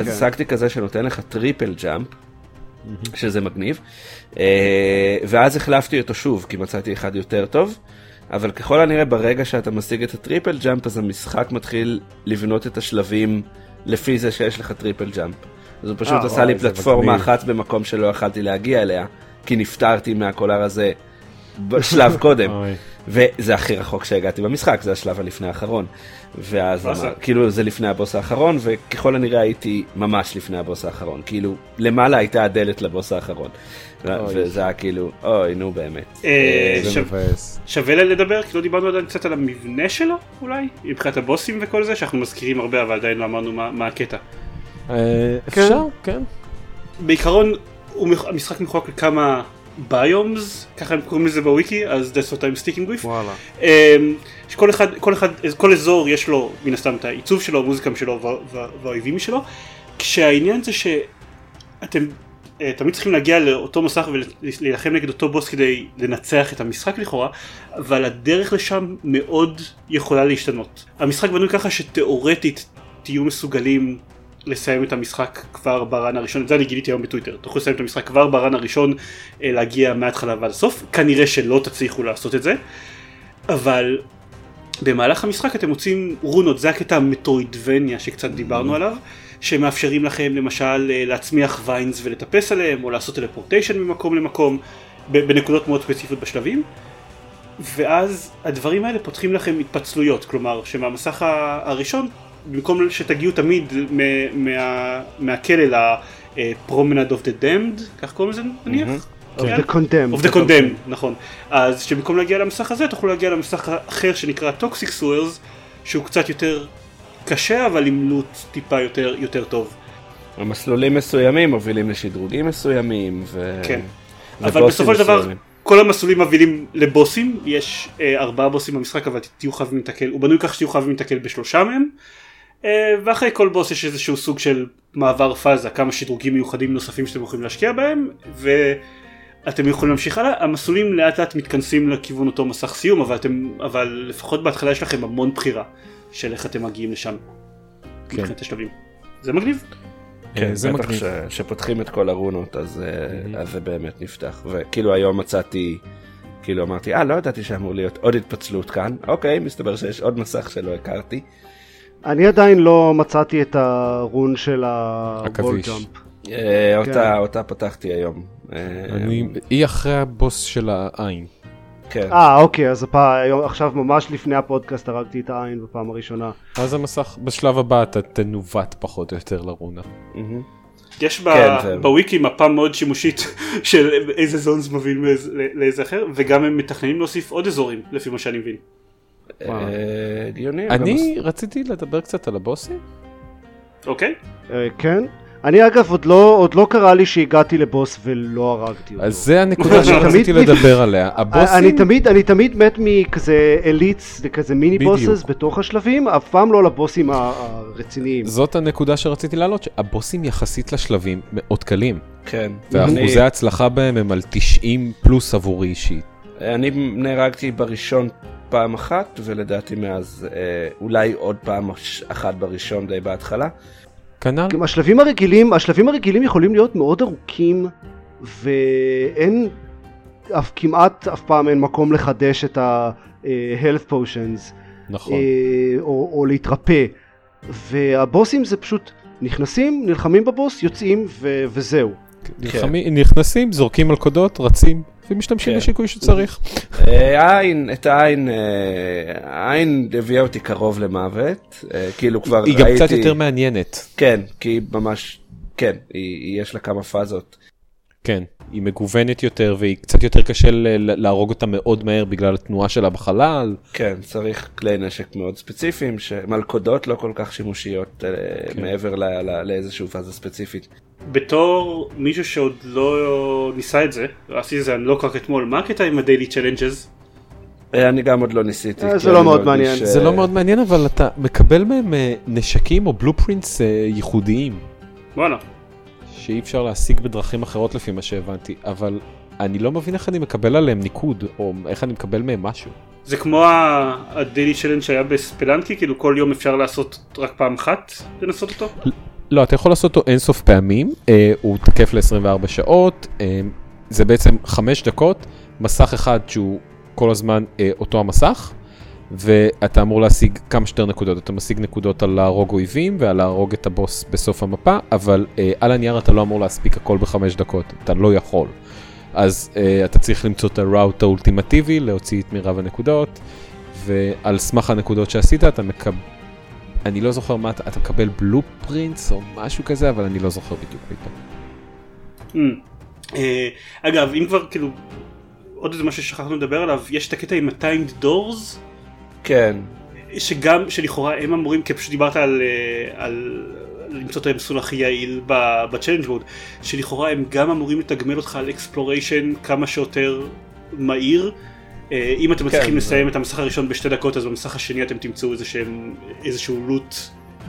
אז כן. השגתי כזה שנותן לך triple jump, שזה מגניב, אה, ואז החלפתי אותו שוב, כי מצאתי אחד יותר טוב. אבל ככל הנראה ברגע שאתה משיג את ה triple jump אז המשחק מתחיל לבנות את השלבים לפי זה שיש לך triple jump. אז הוא פשוט אה, אה, עשה לי פלטפורמה אחת במקום שלא יכלתי להגיע אליה, כי נפטרתי מה collar הזה בשלב קודם. וזה הכי רחוק שהגעתי במשחק, זה השלב הלפני האחרון. ואז אמר, כאילו זה לפני הבוס האחרון, וככל הנראה הייתי ממש לפני הבוס האחרון. כאילו, למעלה הייתה הדלת לבוס האחרון. וזה היה כאילו, אוי, נו באמת. אה, אה, שווה לדבר, כי לא דיברנו עדיין קצת על המבנה שלו, אולי? מבחינת הבוסים וכל זה, שאנחנו מזכירים הרבה, אבל עדיין לא אמרנו מה הקטע. אה, אפשר, כן. בעיקרון, המשחק מחוק לכמה ביומס, ככה הם קוראים לזה בוויקי, אז that's what I'm sticking with. וואלה. שכל אחד, כל אחד, כל אזור יש לו מן הסתם את העיצוב שלו, המוזיקה שלו והאויבים שלו, כשהעניין זה שאתם תמיד צריכים להגיע לאותו מסך ולהילחם נגד אותו בוס כדי לנצח את המשחק לכאורה, אבל הדרך לשם מאוד יכולה להשתנות. המשחק בנוי ככה שתאורטית תהיו מסוגלים לסיים את המשחק כבר ברן הראשון, את זה אני גיליתי היום בטוויטר, תוכלו לסיים את המשחק כבר ברן הראשון, אה, להגיע מההתחלה ועד הסוף, כנראה שלא תצליחו לעשות את זה, אבל במהלך המשחק אתם מוצאים רונות, זה הקטע המטרואידבניה שקצת דיברנו עליו, שמאפשרים לכם למשל אה, להצמיח vines ולטפס עליהם, או לעשות teleportation ממקום למקום, בנקודות מאוד ספציפיות בשלבים. ואז הדברים האלה פותחים לכם התפצלויות, כלומר שמהמסך הראשון במקום שתגיעו תמיד מה, מהכלא Promenade of the Damned, כך קוראים לזה נניח? Of the condemned. of the condemned, נכון. אז שבמקום להגיע למסך הזה תוכלו להגיע למסך אחר שנקרא Toxic Sewers, שהוא קצת יותר קשה אבל עם לוט טיפה יותר, יותר טוב. המסלולים מסוימים מובילים לשדרוגים מסוימים, ו... כן. אבל בסופו של דבר. כל המסלולים מובילים לבוסים, יש אה, ארבעה בוסים במשחק אבל תהיו חייבים להתקל, הוא בנוי כך שתהיו חייבים להתקל בשלושה מהם. אה, ואחרי כל בוס יש איזשהו סוג של מעבר פאזה, כמה שדרוגים מיוחדים נוספים שאתם יכולים להשקיע בהם, ואתם יכולים להמשיך הלאה. המסלולים לאט לאט מתכנסים לכיוון אותו מסך סיום, אבל, אתם, אבל לפחות בהתחלה יש לכם המון בחירה של איך אתם מגיעים לשם. כן. מבחינת השלבים. זה מגניב. כן, זה בטח מגניב. ש- שפותחים את כל הרונות, אז אה, אז זה באמת נפתח. וכאילו היום מצאתי, כאילו אמרתי, אה, לא ידעתי שאמור להיות עוד התפצלות כאן. אוקיי, מסתבר שיש עוד מסך שלא הכרתי. אני עדיין לא מצאתי את הרון של jump. אה, אותה- כן. אותה פתחתי היום. אה, אני, היא אחרי הבוס של העין. כן. אה, אוקיי, אז היום- עכשיו ממש לפני הפודקאסט הרגתי את העין בפעם הראשונה. אז המסך, בשלב הבא אתה תנווט פחות או יותר לרונה. יש ב- כן, זה- בוויקי מפה מאוד שימושית של איזה זונס מוביל מאיזה- לאיזה אחר וגם הם מתכננים להוסיף עוד אזורים לפי מה שאני מבין. אה, הגיוני. אני רציתי לדבר קצת על הבוסים. אוקיי? אה, כן. אני אגב עוד לא, עוד לא קרה לי שהגעתי לבוס ולא הרגתי אותו. אז זה הנקודה אני שרציתי לדבר עליה. אני הבוסים, תמיד, אני תמיד מת מכזה אליטס וכזה מיני בדיוק. בוסס בתוך השלבים, אף פעם לא לבוסים הרציניים. זאת הנקודה שרציתי להעלות, שהבוסים יחסית לשלבים מאוד קלים. כן. ואחוזי ההצלחה בהם הם על 90 פלוס עבורי אישית. אני, אני נהרגתי בראשון פעם אחת, ולדעתי מאז אה, אולי עוד פעם אחת בראשון די בהתחלה. כנ"ל, גם השלבים הרגילים, השלבים הרגילים יכולים להיות מאוד ארוכים ואין, אף, כמעט אף פעם אין מקום לחדש את ה-health potions נכון. אה, או, או להתרפא והבוסים זה פשוט נכנסים, נלחמים בבוס, יוצאים ו- וזהו. נלחמים- נכנסים, זורקים מלכודות, רצים, ומשתמשים כן. בשיקוי שצריך. אה, העין, את העין, אה, העין הביאה אותי קרוב למוות, אה, כאילו כבר היא גם ראיתי... קצת יותר מעניינת. כן, כי היא ממש, כן, יש לה כמה פאזות. כן, היא מגוונת יותר והיא קצת יותר קשה להרוג אותה מאוד מהר בגלל התנועה שלה בחלל. כן, צריך כלי נשק מאוד ספציפיים, שמלכודות לא כל כך שימושיות כן. מעבר לאיזשהו פאזה ספציפית. בתור מישהו שעוד לא ניסה את זה, עשיתי את זה לא רק אתמול, מה הקטע עם הדיילי צ'לנג'ז? אה, אני גם עוד לא ניסיתי. אה, זה לא אני מאוד מעניין. זה לא מאוד מעניין אבל אתה מקבל מהם אה, נשקים או בלופרינטס ייחודיים וואלה. שאי אפשר להשיג בדרכים אחרות לפי מה שהבנתי אבל אני לא מבין איך אני מקבל עליהם ניקוד או איך אני מקבל מהם משהו. זה כמו הדיילי צ'לנג' שהיה בספלנקי, כאילו כל יום אפשר לעשות רק פעם אחת לנסות אותו? לא, אתה יכול לעשות אותו אינסוף פעמים, אה, הוא תקף ל-24 שעות, אה, זה בעצם 5 דקות, מסך אחד שהוא כל הזמן אה, אותו המסך, ואתה אמור להשיג כמה שיותר נקודות, אתה משיג נקודות על להרוג אויבים ועל להרוג את הבוס בסוף המפה, אבל אה, על הנייר אתה לא אמור להספיק הכל בחמש דקות, אתה לא יכול. אז אה, אתה צריך למצוא את הראוט האולטימטיבי, להוציא את מירב הנקודות, ועל סמך הנקודות שעשית אתה מקבל... אני לא זוכר מה אתה, מקבל בלופרינטס או משהו כזה, אבל אני לא זוכר בדיוק פתאום. Mm. אה, אגב, אם כבר כאילו, עוד איזה משהו ששכחנו לדבר עליו, יש את הקטע עם ה-timed doors, כן, שגם, שלכאורה הם אמורים, כי פשוט דיברת על, אה, על למצוא את המסלול הכי יעיל ב challenge mode, שלכאורה הם גם אמורים לתגמל אותך על exploration כמה שיותר מהיר. אה, אם אתם מצליחים זה- לסיים את המסך הראשון בשתי דקות, אז במסך השני אתם תמצאו איזשהם- איזשהו loot,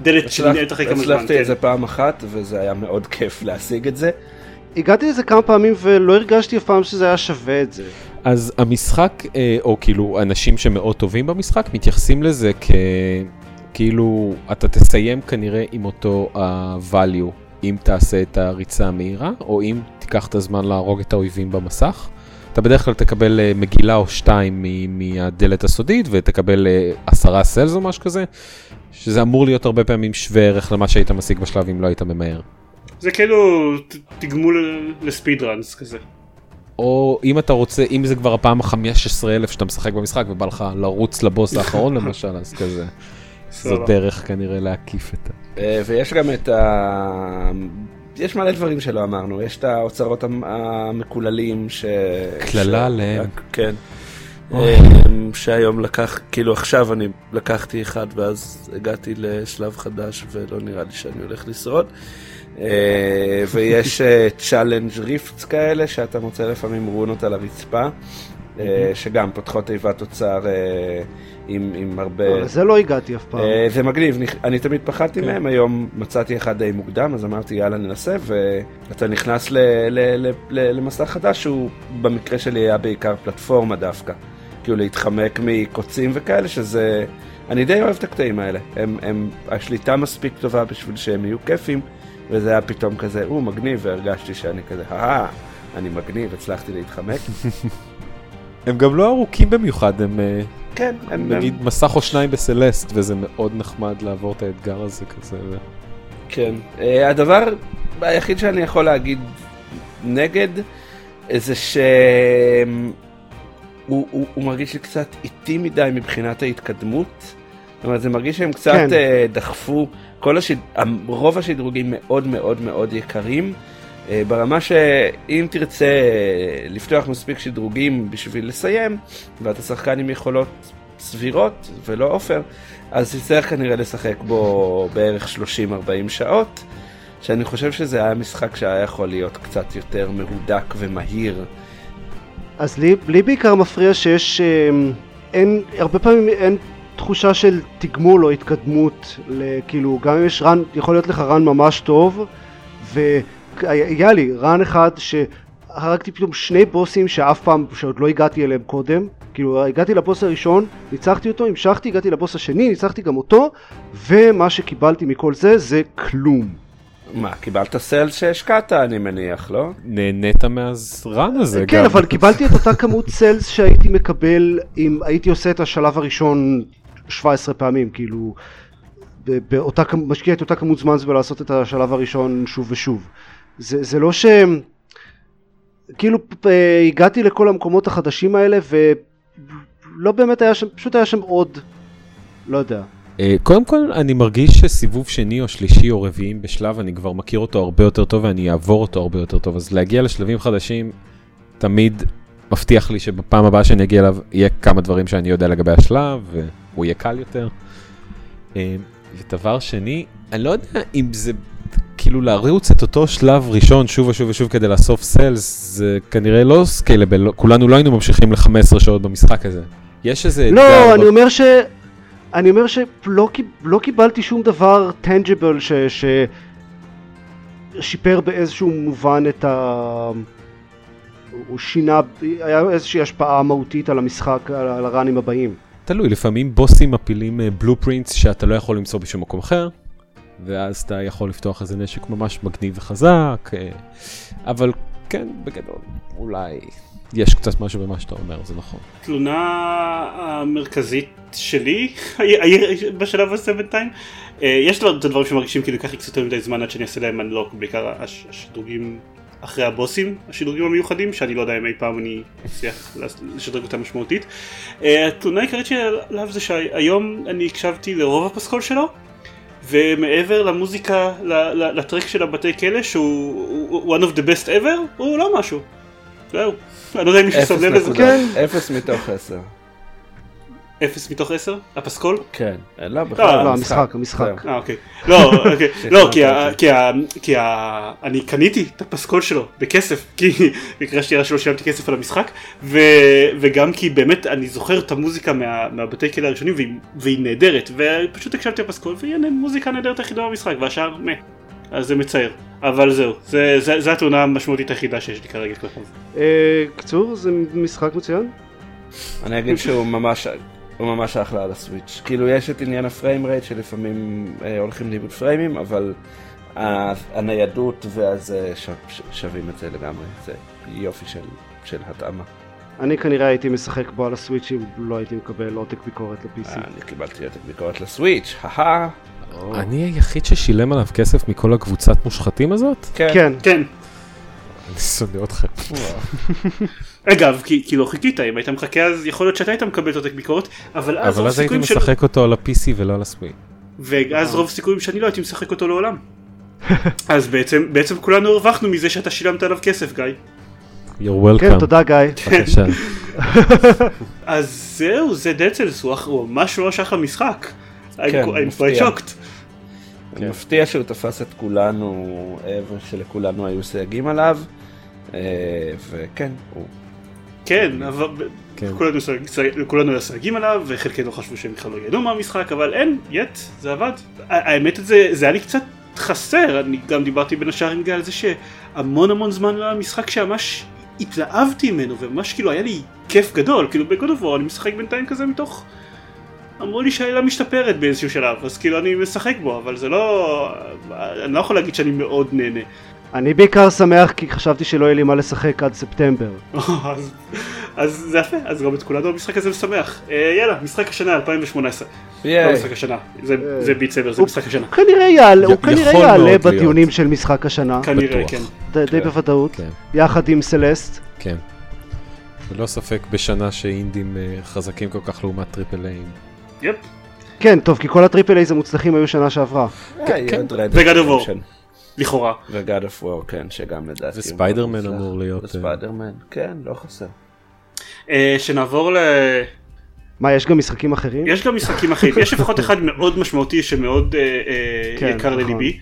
דלת שנהיית אחרי כמה זמן. הצלחתי כן. את זה פעם אחת, וזה היה מאוד כיף להשיג את זה. הגעתי לזה כמה פעמים ולא הרגשתי אף פעם שזה היה שווה את זה. אז המשחק, אה, או כאילו אנשים שמאוד טובים במשחק, מתייחסים לזה כ... כאילו אתה תסיים כנראה עם אותו ה-value, אם תעשה את הריצה המהירה, או אם תיקח את הזמן להרוג את האויבים במסך. אתה בדרך כלל תקבל אה, מגילה או שתיים מ- מהדלת הסודית, ותקבל אה, עשרה סלס או משהו כזה, שזה אמור להיות הרבה פעמים שווה ערך למה שהיית משיג בשלב אם לא היית ממהר. זה כאילו ת- תגמול לספיד ראנס כזה. או אם אתה רוצה, אם זה כבר הפעם ה-15 אלף שאתה משחק במשחק ובא לך לרוץ לבוס האחרון למשל, אז כזה. זו. דרך כנראה להקיף את ה... אה, ויש גם את ה... יש מלא דברים שלא אמרנו, יש את האוצרות המ- המקוללים ש... קללה עליהם. כן. אמ, שהיום לקח, כאילו עכשיו אני לקחתי אחד ואז הגעתי לשלב חדש ולא נראה לי שאני הולך לשרוד. אה, ויש challenge rifts כאלה שאתה מוצא לפעמים רונות על הרצפה, אה, שגם פותחות תיבת אוצר אה, עם עם הרבה... לזה לא הגעתי אף פעם. אה, זה מגניב, אני תמיד פחדתי כן. מהם, היום מצאתי אחד די מוקדם, אז אמרתי יאללה ננסה, ואתה נכנס ל- ל- ל- ל- למסע חדש שהוא במקרה שלי היה בעיקר פלטפורמה דווקא. כאילו להתחמק מקוצים וכאלה, שזה... אני די אוהב את הקטעים האלה. הם, הם, השליטה מספיק טובה בשביל שהם יהיו כיפים, וזה היה פתאום כזה, או, מגניב, והרגשתי שאני כזה, אה, אני מגניב, הצלחתי להתחמק. הם גם לא ארוכים במיוחד, הם אה, כן, הם... נגיד הם, מסך או שניים בסלסט, וזה מאוד נחמד לעבור את האתגר הזה כזה. ו- כן. אה, הדבר היחיד שאני יכול להגיד נגד, אה, זה שהוא הוא, הוא מרגיש לי קצת איטי מדי מבחינת ההתקדמות. זאת אומרת, זה מרגיש שהם קצת כן. אה, דחפו, כל השד... רוב השדרוגים מאוד מאוד מאוד יקרים. אה, ברמה שאם תרצה לפתוח מספיק שדרוגים בשביל לסיים, ואתה שחקן עם יכולות סבירות ולא עופר, אז תצטרך כנראה לשחק בו בערך 30-40 שעות, שאני חושב שזה היה משחק שהיה יכול להיות קצת יותר מהודק ומהיר. אז לי, לי בעיקר מפריע שיש, אמ, אין, הרבה פעמים אין תחושה של תגמול או התקדמות, כאילו גם אם יש רן, יכול להיות לך רן ממש טוב, והיה לי רן אחד שהרגתי פתאום שני בוסים שאף פעם, שעוד לא הגעתי אליהם קודם, כאילו הגעתי לבוס הראשון, ניצחתי אותו, המשכתי, הגעתי לבוס השני, ניצחתי גם אותו, ומה שקיבלתי מכל זה, זה כלום. מה, קיבלת סל שהשקעת אני מניח, לא? נהנית מהזרן הזה גם. כן, אבל קיבלתי את אותה כמות סלס שהייתי מקבל אם הייתי עושה את השלב הראשון 17 פעמים, כאילו, באותה, משקיע את אותה כמות זמן ולעשות את השלב הראשון שוב ושוב. זה, זה לא ש... כאילו הגעתי לכל המקומות החדשים האלה ולא באמת היה שם, פשוט היה שם עוד, לא יודע. אה, קודם כל, אני מרגיש שסיבוב שני או שלישי או רביעי בשלב, אני כבר מכיר אותו הרבה יותר טוב ואני אעבור אותו הרבה יותר טוב. אז להגיע לשלבים חדשים, תמיד מבטיח לי שבפעם הבאה שאני אגיע אליו, יהיה כמה דברים שאני יודע לגבי השלב, והוא יהיה קל יותר. אה, ודבר שני, אני לא יודע אם זה... כאילו להריץ את אותו שלב ראשון שוב ושוב ושוב כדי לאסוף cells, זה כנראה לא scalable, כולנו לא היינו ממשיכים ל-15 שעות במשחק הזה. יש איזה לא, ב- אני אומר ש... אני אומר שלא לא קיבלתי שום דבר tangible ש... ש... שיפר באיזשהו מובן את ה... הוא שינה, היה איזושהי השפעה מהותית על המשחק, על, על הראנים הבאים. תלוי, לפעמים בוסים מפילים blueprints שאתה לא יכול למצוא בשום מקום אחר, ואז אתה יכול לפתוח איזה נשק ממש מגניב וחזק, אה, אבל כן, בגדול, אולי יש קצת משהו במה שאתה אומר, זה נכון. התלונה המרכזית שלי בשלב הזה בינתיים, אה, יש את הדברים שמרגישים כאילו לי קצת יותר מדי זמן עד שאני אעשה להם אנלוק, בעיקר הש- השדרוגים אחרי הבוסים, השדרוגים המיוחדים, שאני לא יודע אם אי פעם אני אצליח לשדרג אותם משמעותית. אה, התלונה העיקרית שלי עליו זה שהיום אני הקשבתי לרוב הפסקול שלו, ומעבר למוזיקה, ל- ל- לטרק של הבתי כלא, שהוא הוא- one of the best ever, הוא לא משהו. זהו. אני לא יודע אם מישהו שם לב לזה. כן. אפס מתוך עשר. אפס מתוך עשר? הפסקול? כן. לא, לא, בכלל, לא, המשחק, המשחק. אה אוקיי. לא, אוקיי. לא, כי אני קניתי את הפסקול שלו בכסף, כי במקרה שלי שלא שילמתי כסף על המשחק, ו- וגם כי באמת אני זוכר את המוזיקה מה- מהבתי כלא הראשונים והיא- נהדרת, ופשוט הקשבתי לפסקול והיא המוזיקה הנהדרת היחידה במשחק, והשאר מה. אז זה מצער. אבל זהו, זה- זה זה התלונה המשמעותית היחידה שיש לי כרגע כלפיו. אה, קצור, זה משחק מצוין. אני אגיד שהוא ממש, הוא ממש אחלה על הסוויץ'. כאילו יש את עניין הפריים רייט שלפעמים אה, הולכים לאיבוד פריימים, אבל ה- הניידות והזה ש- ש- שווים את זה לגמרי. זה יופי של, של התאמה. אני כנראה הייתי משחק בו על הסוויץ' אם לא הייתי מקבל עותק ביקורת ל-PC. אה, אני קיבלתי את הביקורת לסוויץ', הא אני היחיד ששילם עליו כסף מכל הקבוצת מושחתים הזאת? כן. כן, כן. אני שונא אתכם. אגב, כי, כי לא חיכית, אם היית מחכה אז יכול להיות שאתה היית מקבל את עותק ביקורת, אבל אז אבל רוב אז הייתי של... משחק אותו על ה-PC ולא על הסווי. ואז רוב הסיכויים שאני לא הייתי משחק אותו לעולם. אז בעצם, בעצם כולנו הרווחנו מזה שאתה שילמת עליו כסף גיא. You're welcome. כן, תודה גיא. בבקשה. אז זהו, זה דצלס, הוא ממש ממש אחלה משחק. כן, מפתיע. אני מפתיע שהוא תפס את כולנו, אה, ושלכולנו היו סייגים עליו, אה, וכן, הוא... כן, אבל כן. כולנו כולנו היו סייגים עליו, וחלקנו חשבו שהם בכלל לא ידעו מהמשחק, אבל אין, יט, זה עבד. האמת זה, זה היה לי קצת חסר, אני גם דיברתי בין השאר עם גל על זה שהמון המון זמן לא היה משחק שממש התלהבתי ממנו, וממש כאילו היה לי כיף גדול, כאילו בגוד אוף אני משחק בינתיים כזה מתוך... אמרו לי שהעילה משתפרת באיזשהו שלב, אז כאילו אני משחק בו, אבל זה לא... אני לא יכול להגיד שאני מאוד נהנה. אני בעיקר שמח כי חשבתי שלא יהיה לי מה לשחק עד ספטמבר. אז, אז זה יפה, אז גם את כולנו המשחק הזה משמח. אה, יאללה, משחק השנה 2018. לא. משחק השנה, זה, אה. זה Beat Saber, זה משחק השנה. הוא כנראה יעלה, הוא כנראה יעלה בדיונים להיות. של משחק השנה, כנראה, בטוח. כן. די די בוודאות, כן. יחד עם Celeste. כן. ללא ספק בשנה שאינדים אה, חזקים כל כך לעומת triple A. yep. כן, טוב, כי כל ה triple A's המוצלחים היו שנה שעברה. אה, יהיה כן. עוד Red לכאורה. ו-God of War, כן, שגם לדעתי. וספיידרמן. אמור להיות, אה, וספיידרמן, כן, לא חסר. אה, שנעבור ל... מה, יש גם משחקים אחרים? יש גם משחקים אחרים, יש לפחות אחד מאוד משמעותי שמאוד אה, כן, יקר נכון. לליבי.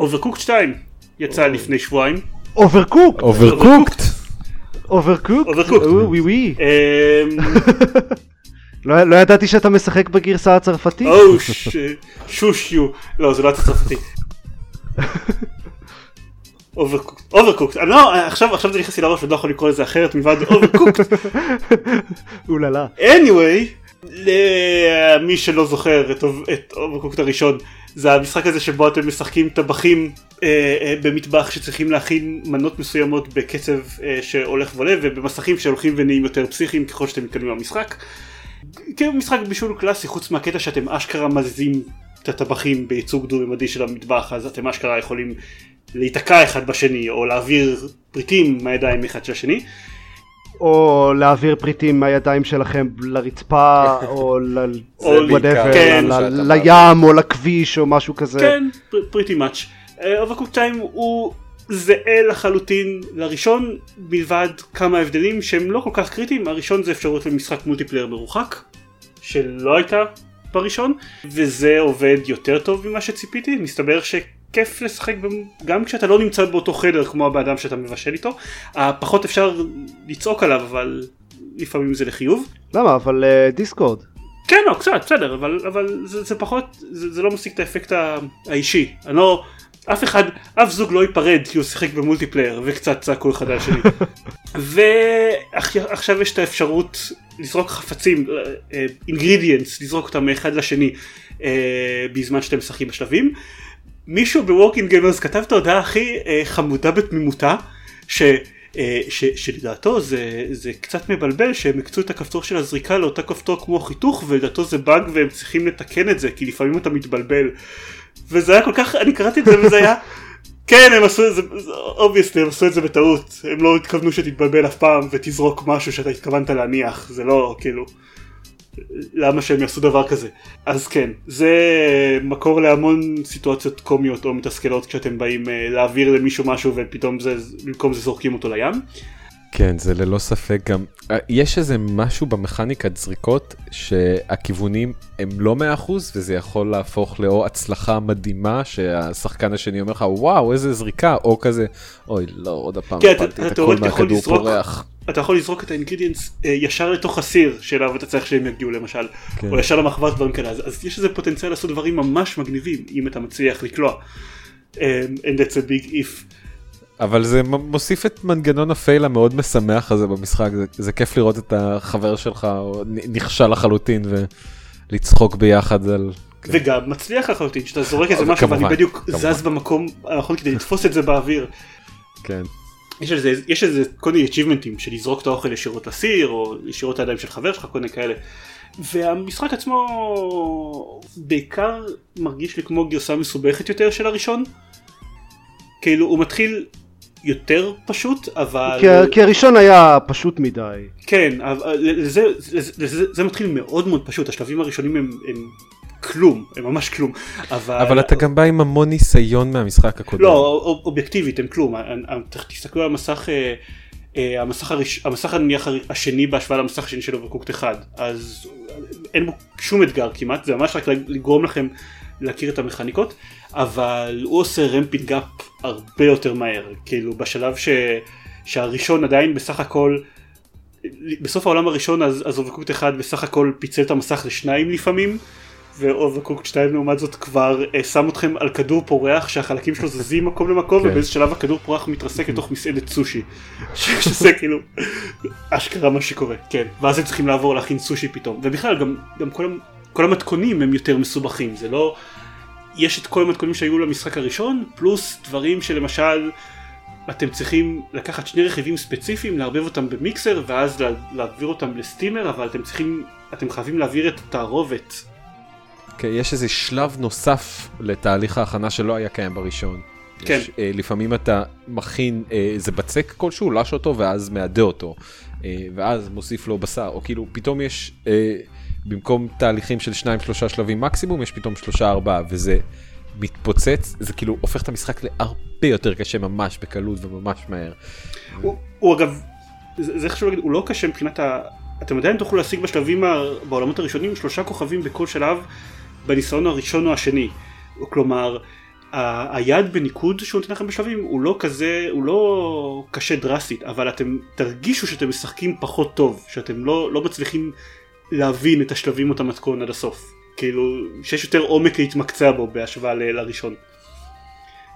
Overcooked 2 יצא לפני שבועיים. Overcooked! Overcooked! Overcooked! Overcooked. ווי ווי. לא לא ידעתי שאתה משחק בגרסה הצרפתית. או ש- שושיו. לא, זה לא הצד צרפתי. Overcooked. Overcooked. אני לא, עכשיו עכשיו זה נכנס לי לראש ואני לא יכול לקרוא לזה אחרת מלבד Overcooked. oh là là. anyway, למי שלא זוכר את, אוב- את Overcooked הראשון, זה המשחק הזה שבו אתם משחקים טבחים אה, אה, במטבח שצריכים להכין מנות מסוימות בקצב אה, שהולך ועולה ובמסכים שהולכים ונהיים יותר פסיכיים ככל שאתם מתקדמים במשחק. כאילו משחק בישול קלאסי חוץ מהקטע שאתם אשכרה מזיזים את הטבחים בייצוג דו-ממדי של המטבח אז אתם אשכרה יכולים להיתקע אחד בשני או להעביר פריטים מהידיים אחד של השני. או להעביר פריטים מהידיים שלכם לרצפה, או ל... או whatever, כן. ל- ל- לים, או לכביש, או משהו כזה. כן, pretty much. Overcooked שתיים הוא זהה לחלוטין לראשון, מלבד כמה הבדלים שהם לא כל כך קריטיים. הראשון זה אפשרות למשחק multiplayer מרוחק, שלא הייתה בראשון, וזה עובד יותר טוב ממה שציפיתי. מסתבר שכיף לשחק במ- גם כשאתה לא נמצא באותו חדר כמו הבן שאתה מבשל איתו. הפחות אפשר לצעוק עליו, אבל לפעמים זה לחיוב. למה? אבל אה, דיסקורד. כן, לא, קצת, בסדר, אבל, אבל זה, זה פחות, זה, זה לא משיג את האפקט האישי. אני לא, אף אחד, אף זוג לא ייפרד כי הוא שיחק במולטיפלייר וקצת צעקו אחד על השני. ועכשיו יש את האפשרות לזרוק חפצים, ingredients, לזרוק אותם מאחד לשני אה, בזמן שאתם משחקים בשלבים. מישהו ב Working Gamers כתב את ההודעה הכי אה, חמודה בתמימותה, ש... אה, ש, שלדעתו זה, זה קצת מבלבל שהם הקצו את הכפתור של הזריקה לאותה כפתור כמו חיתוך ולדעתו זה באג והם צריכים לתקן את זה כי לפעמים אתה מתבלבל וזה היה כל כך אני קראתי את זה וזה היה כן הם עשו את זה אובייסטי הם עשו את זה בטעות. הם לא התכוונו שתתבלבל אף פעם ותזרוק משהו שאתה התכוונת להניח. זה לא כאילו למה שהם יעשו דבר כזה. אז כן זה מקור להמון סיטואציות קומיות או מתסכלות כשאתם באים אה, להעביר למישהו משהו ופתאום זה במקום זה זורקים אותו לים כן, זה ללא ספק גם, אה, יש איזה משהו במכניקת זריקות שהכיוונים הם לא 100% וזה יכול להפוך לאו הצלחה מדהימה שהשחקן השני אומר לך וואו איזה זריקה או כזה אוי לא עוד הפעם כן, אתה- הפלתי את הכל מהכדור לזרוק- פורח. אתה יכול לזרוק את האינגרידיאנס אה, ישר לתוך הסיר שאליו אתה צריך שהם יגיעו למשל כן. או ישר למחבת דברים כאלה אז, אז יש איזה פוטנציאל לעשות דברים ממש מגניבים אם אתה מצליח לקלוע. Um, and that's a big if. אבל זה מוסיף את מנגנון הפייל המאוד משמח הזה במשחק זה, זה כיף לראות את החבר שלך נכשל לחלוטין ולצחוק ביחד על. כן. וגם מצליח לחלוטין שאתה זורק איזה אבל משהו ואני כמובן, בדיוק כמובן. זז במקום הנכון כדי לתפוס את זה באוויר. כן. יש איזה, יש איזה כל מיני achievementים של לזרוק את האוכל ישירות לסיר או ישירות לידיים של חבר שלך כל מיני כאלה. והמשחק עצמו בעיקר מרגיש לי כמו גרסה מסובכת יותר של הראשון. כאילו הוא מתחיל יותר פשוט אבל כי כי הראשון היה פשוט מדי. כן אבל זה, זה, זה, זה מתחיל מאוד מאוד פשוט השלבים הראשונים הם, הם כלום, הם ממש כלום. אבל, אבל אתה גם בא עם המון ניסיון מהמשחק הקודם. לא, אוב- אובייקטיבית הם כלום, אה, אה, תסתכלו על המסך, אה, אה, המסך, הראש, המסך נניח השני בהשוואה למסך השני של Overcooked 1, אז אין בו שום אתגר כמעט, זה ממש רק לגרום לכם להכיר את המכניקות, אבל הוא עושה ramping up הרבה יותר מהר, כאילו בשלב ש, שהראשון עדיין בסך הכל, בסוף העולם הראשון אז, אז Overcooked 1 בסך הכל פיצל את המסך לשניים לפעמים, ו Overcooked 2 לעומת זאת כבר אה, שם אתכם על כדור פורח שהחלקים שלו זזים מקום למקום כן. ובאיזה שלב הכדור פורח מתרסק לתוך מסעדת סושי. שזה כאילו אשכרה מה שקורה, כן. ואז הם צריכים לעבור להכין סושי פתאום. ובכלל גם, גם כל, כל המתכונים הם יותר מסובכים, זה לא... יש את כל המתכונים שהיו למשחק הראשון, פלוס דברים שלמשל אתם צריכים לקחת שני רכיבים ספציפיים, לערבב אותם במיקסר ואז לה, להעביר אותם לסטימר, אבל אתם צריכים, אתם חייבים להעביר את התערובת כן, יש איזה שלב נוסף לתהליך ההכנה שלא היה קיים בראשון. כן. יש, אה, לפעמים אתה מכין אה, איזה בצק כלשהו, לש אותו ואז מעדה אותו. אה, ואז מוסיף לו בשר, או כאילו פתאום יש, אה, במקום תהליכים של שניים שלושה שלבים מקסימום, יש פתאום שלושה ארבעה, וזה מתפוצץ, זה כאילו הופך את המשחק להרבה יותר קשה ממש בקלות וממש מהר. הוא, הוא אגב, זה, זה חשוב להגיד, הוא לא קשה מבחינת ה... אתם עדיין תוכלו להשיג בשלבים, ה... בעולמות הראשונים, שלושה כוכבים בכל שלב בניסיון הראשון או השני. כלומר, ה... היד בניקוד שהוא נותן לכם בשלבים הוא לא כזה, הוא לא קשה דרסטית, אבל אתם תרגישו שאתם משחקים פחות טוב, שאתם לא, לא מצליחים להבין את השלבים או את המתכון עד הסוף. כאילו, שיש יותר עומק להתמקצע בו בהשוואה ל- לראשון.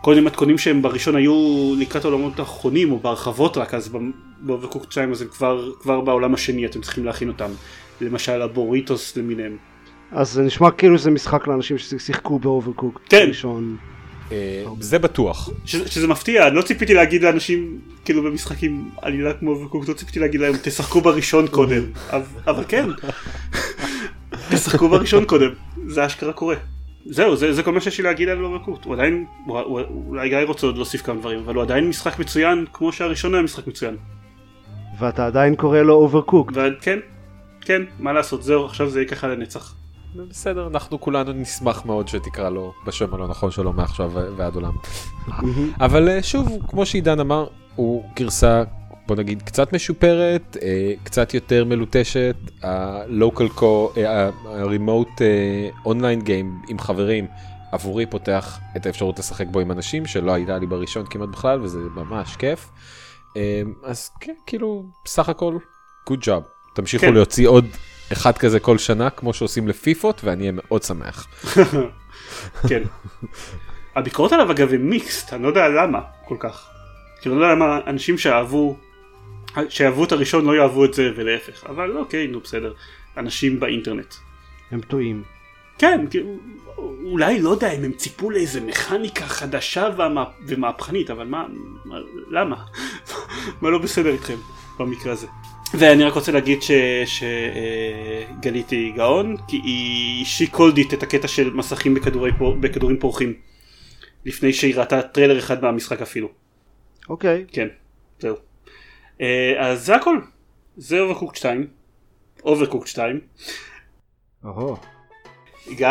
כל מיני מתכונים שהם בראשון היו לקראת העולמות האחרונים או בהרחבות רק אז ב Overcooked 2 אז הם כבר, כבר בעולם השני אתם צריכים להכין אותם למשל הבוריטוס למיניהם אז זה נשמע כאילו זה משחק לאנשים ששיחקו ב Overcook. כן. ראשון. אה, זה בטוח. שזה, מפתיע אני לא ציפיתי להגיד לאנשים כאילו במשחקים עלילה כמו Overcooked לא ציפיתי להגיד להם תשחקו בראשון קודם. אבל, כן. תשחקו בראשון קודם. זה אשכרה קורה. זהו זה, זה כל מה שיש לי להגיד על Overcooked הוא עדיין הוא, הוא, אולי גיא רוצה עוד להוסיף כמה דברים אבל הוא עדיין משחק מצוין כמו שהראשון היה משחק מצוין. ואתה עדיין קורא לו Overcook. וכן, כן, מה לעשות, זהו, עכשיו זה יהיה ככה לנצח. בסדר, אנחנו כולנו נשמח מאוד שתקרא לו בשם הלא נכון שלו מעכשיו ועד עולם. אבל אה, שוב, כמו שעידן אמר, הוא גרסה, בוא נגיד, קצת משופרת, אה, קצת יותר מלוטשת, ה-local co, אה, ה-remote online game עם חברים, עבורי פותח את האפשרות לשחק בו עם אנשים שלא הייתה לי בראשון כמעט בכלל, וזה ממש כיף. אז כן, כאילו, סך הכל, good job. תמשיכו כן. להוציא עוד אחד כזה כל שנה, כמו שעושים לפיפות, ואני אהיה מאוד שמח. כן. הביקורות עליו אגב הם מיקסט, אני לא יודע למה כל כך. כאילו, אני לא יודע למה אנשים שאהבו, שאהבו את הראשון לא יאהבו את זה ולהפך, אבל אוקיי, נו בסדר. אנשים באינטרנט. הם טועים. כן, אולי לא יודע אם הם ציפו לאיזה מכניקה חדשה והמה, ומהפכנית, אבל מה, מה למה? מה לא בסדר איתכם במקרה הזה? ואני רק רוצה להגיד שגלית היא גאון, כי היא it את הקטע של מסכים בכדורי, בכדורים פורחים, לפני שהיא ראתה טריילר אחד מהמשחק אפילו. אוקיי. כן, זהו. אה, אז זה הכל. זה Overcooked 2. Overcooked 2. אהו. גיא?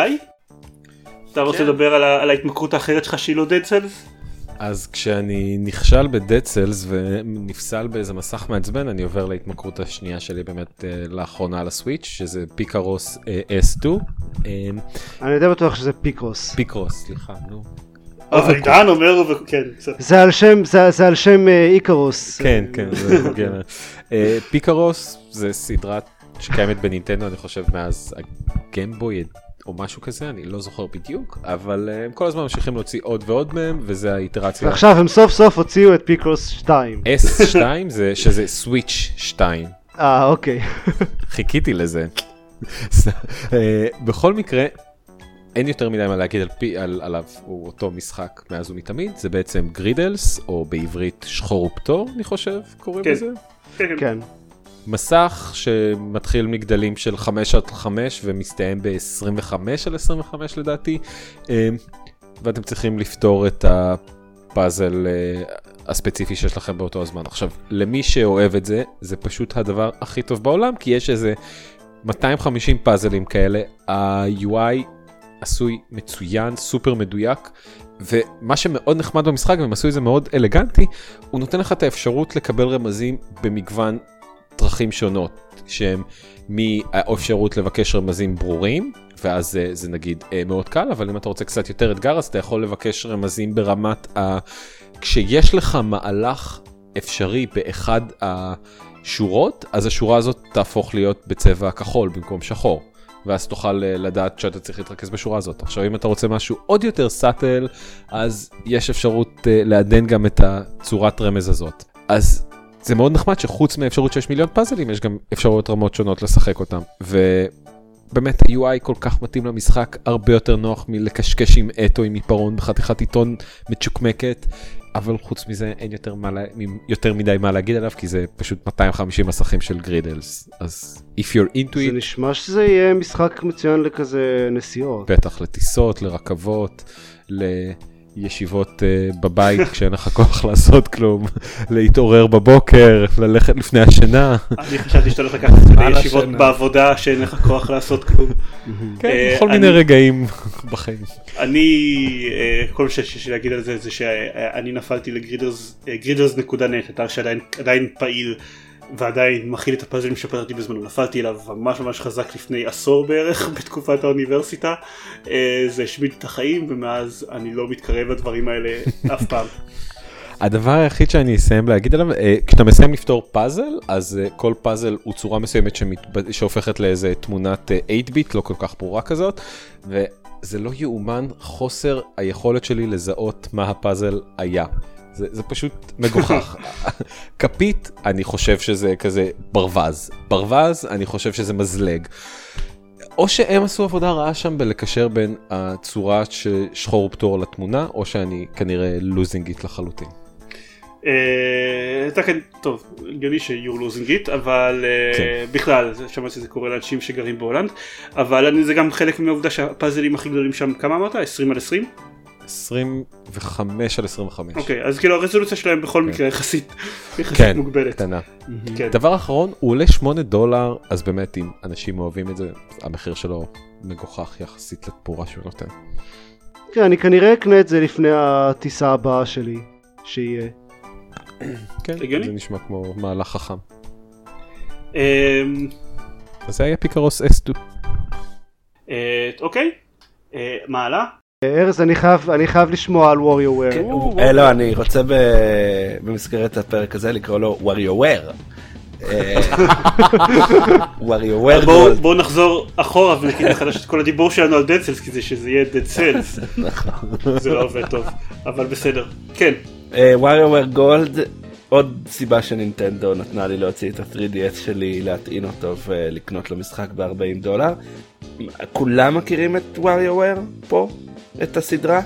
אתה רוצה כן. לדבר על, ה- על ההתמכרות האחרת שלך שהיא לא Dead Cells? אז כשאני נכשל ב Dead Cells ונפסל באיזה מסך מעצבן, אני עובר להתמכרות השנייה שלי באמת אה, לאחרונה על ה Switch, שזה Picross אה, S2. אה, אני די בטוח שזה Picross. Picross, סליחה, נו. אבל עידן אומר, כן. זה על שם, זה, זה על שם אה, איקרוס. כן, כן, זה גמר. אה, Picross זה סדרה שקיימת בנינטנדו, אני חושב, מאז הגמבוי או משהו כזה, אני לא זוכר בדיוק, אבל אה, הם כל הזמן ממשיכים להוציא עוד ועוד מהם, וזה האיטרציה. ועכשיו הם סוף סוף הוציאו את Picross 2. S2 זה שזה Switch 2. אה, אוקיי. חיכיתי לזה. אה, בכל מקרה, אין יותר מדי מה להגיד על פי, על, עליו, הוא אותו משחק מאז ומתמיד, זה בעצם גרידלס, או בעברית שחור ופטור, אני חושב, קוראים כן. לזה. כן, כן. כן. מסך שמתחיל מגדלים של 5 עד 5 ומסתיים ב-25 על 25 לדעתי, אה, ואתם צריכים לפתור את הפאזל אה, הספציפי שיש לכם באותו הזמן. עכשיו, למי שאוהב את זה, זה פשוט הדבר הכי טוב בעולם, כי יש איזה 250 פאזלים כאלה, ה-UI עשוי מצוין, סופר מדויק, ומה שמאוד נחמד במשחק, והם עשו את זה מאוד אלגנטי, הוא נותן לך את האפשרות לקבל רמזים במגוון דרכים שונות, שהם מהאפשרות לבקש רמזים ברורים, ואז זה, זה נגיד אה, מאוד קל, אבל אם אתה רוצה קצת יותר אתגר, אז אתה יכול לבקש רמזים ברמת ה... כשיש לך מהלך אפשרי באחד השורות, אז השורה הזאת תהפוך להיות בצבע כחול במקום שחור. ואז תוכל אה, לדעת שאתה צריך להתרכז בשורה הזאת. עכשיו אם אתה רוצה משהו עוד יותר סאטל, אז יש אפשרות uh, לעדן גם את הצורת רמז הזאת. אז זה מאוד נחמד שחוץ מהאפשרות שיש מיליון פאזלים, יש גם אפשרויות רמות שונות לשחק אותם. ובאמת ה-UI כל כך מתאים למשחק, הרבה יותר נוח מלקשקש עם עט או עם עיפרון בחתיכת עיתון מצ'וקמקת. אבל חוץ מזה אין יותר, מה, יותר מדי מה להגיד עליו כי זה פשוט 250 מסכים של גרידלס אז if you're into זה it. נשמע שזה יהיה משחק מצוין לכזה נסיעות. בטח לטיסות לרכבות לישיבות uh, בבית כשאין לך כוח לעשות כלום להתעורר בבוקר ללכת לפני השינה. אני חשבתי שאתה הולך לקחת את זה לישיבות בעבודה שאין לך כוח לעשות כלום. כן, אה, בכל מיני רגעים בחיים. אני, אה, כל מה שיש לי להגיד על זה זה שאני נפלתי לגרידרס, גרידרס נקודה נט, אתר שעדיין עדיין פעיל ועדיין מכיל את הפאזלים שפתרתי בזמנו, נפלתי אליו ממש ממש חזק לפני עשור בערך בתקופת האוניברסיטה, אה, זה השמיד את החיים ומאז אני לא מתקרב לדברים האלה אף פעם. הדבר היחיד שאני אסיים להגיד עליו, אה, כשאתה מסיים לפתור פאזל, אז אה, כל פאזל הוא צורה מסוימת שמתב... שהופכת לאיזה תמונת אה, 8-ביט, לא כל כך ברורה כזאת, וזה לא יאומן חוסר היכולת שלי לזהות מה הפאזל היה. זה, זה פשוט מגוחך. כפית, אני חושב שזה כזה ברווז. ברווז, אני חושב שזה מזלג. או שהם עשו עבודה רעה שם בלקשר בין הצורה של שחור פטור לתמונה, או שאני כנראה לוזינגית לחלוטין. אה, אתה כן, טוב, הגיוני שיור לוזינג איט, אבל אה, כן. בכלל, זה- שמעתי שזה קורה לאנשים שגרים בהולנד, אבל אני- זה גם חלק מהעובדה שהפאזלים הכי גדולים שם, כמה אמרת? 20 על 20? 25 על 25. אוקיי, אז כאילו הרזולוציה שלהם בכל כן. מקרה יחסית יחסית כן, מוגבלת. קטנה. כן. דבר אחרון, הוא עולה 8 דולר, אז באמת אם אנשים אוהבים את זה, המחיר שלו מגוחך יחסית לתמורה שהוא נותן. כן, אני כנראה אקנה את זה לפני הטיסה הבאה שלי, שיהיה. כן. זה נשמע כמו מהלך חכם. אמ, אז זה היה פיקרוס אסטו. אה, אוקיי, אה, מה הלאה? אה, ארז, אני חייב, אני חייב לשמוע על ווריו וויר. כן, אה, לא, אני רוצה במסגרת הפרק הזה לקרוא לו WarioWare. אה, WarioWare בואו נחזור אחורה ונגיד מחדש את כל הדיבור שלנו על דד סלס כדי שזה יהיה דד סלס. נכון. זה לא עובד טוב, אבל בסדר. כן, WarioWare גולד, עוד סיבה שנינטנדו נתנה לי להוציא את ה-3DS שלי, להטעין אותו ולקנות לו משחק ב-40 דולר. כולם מכירים את WarioWare פה? את הסדרה?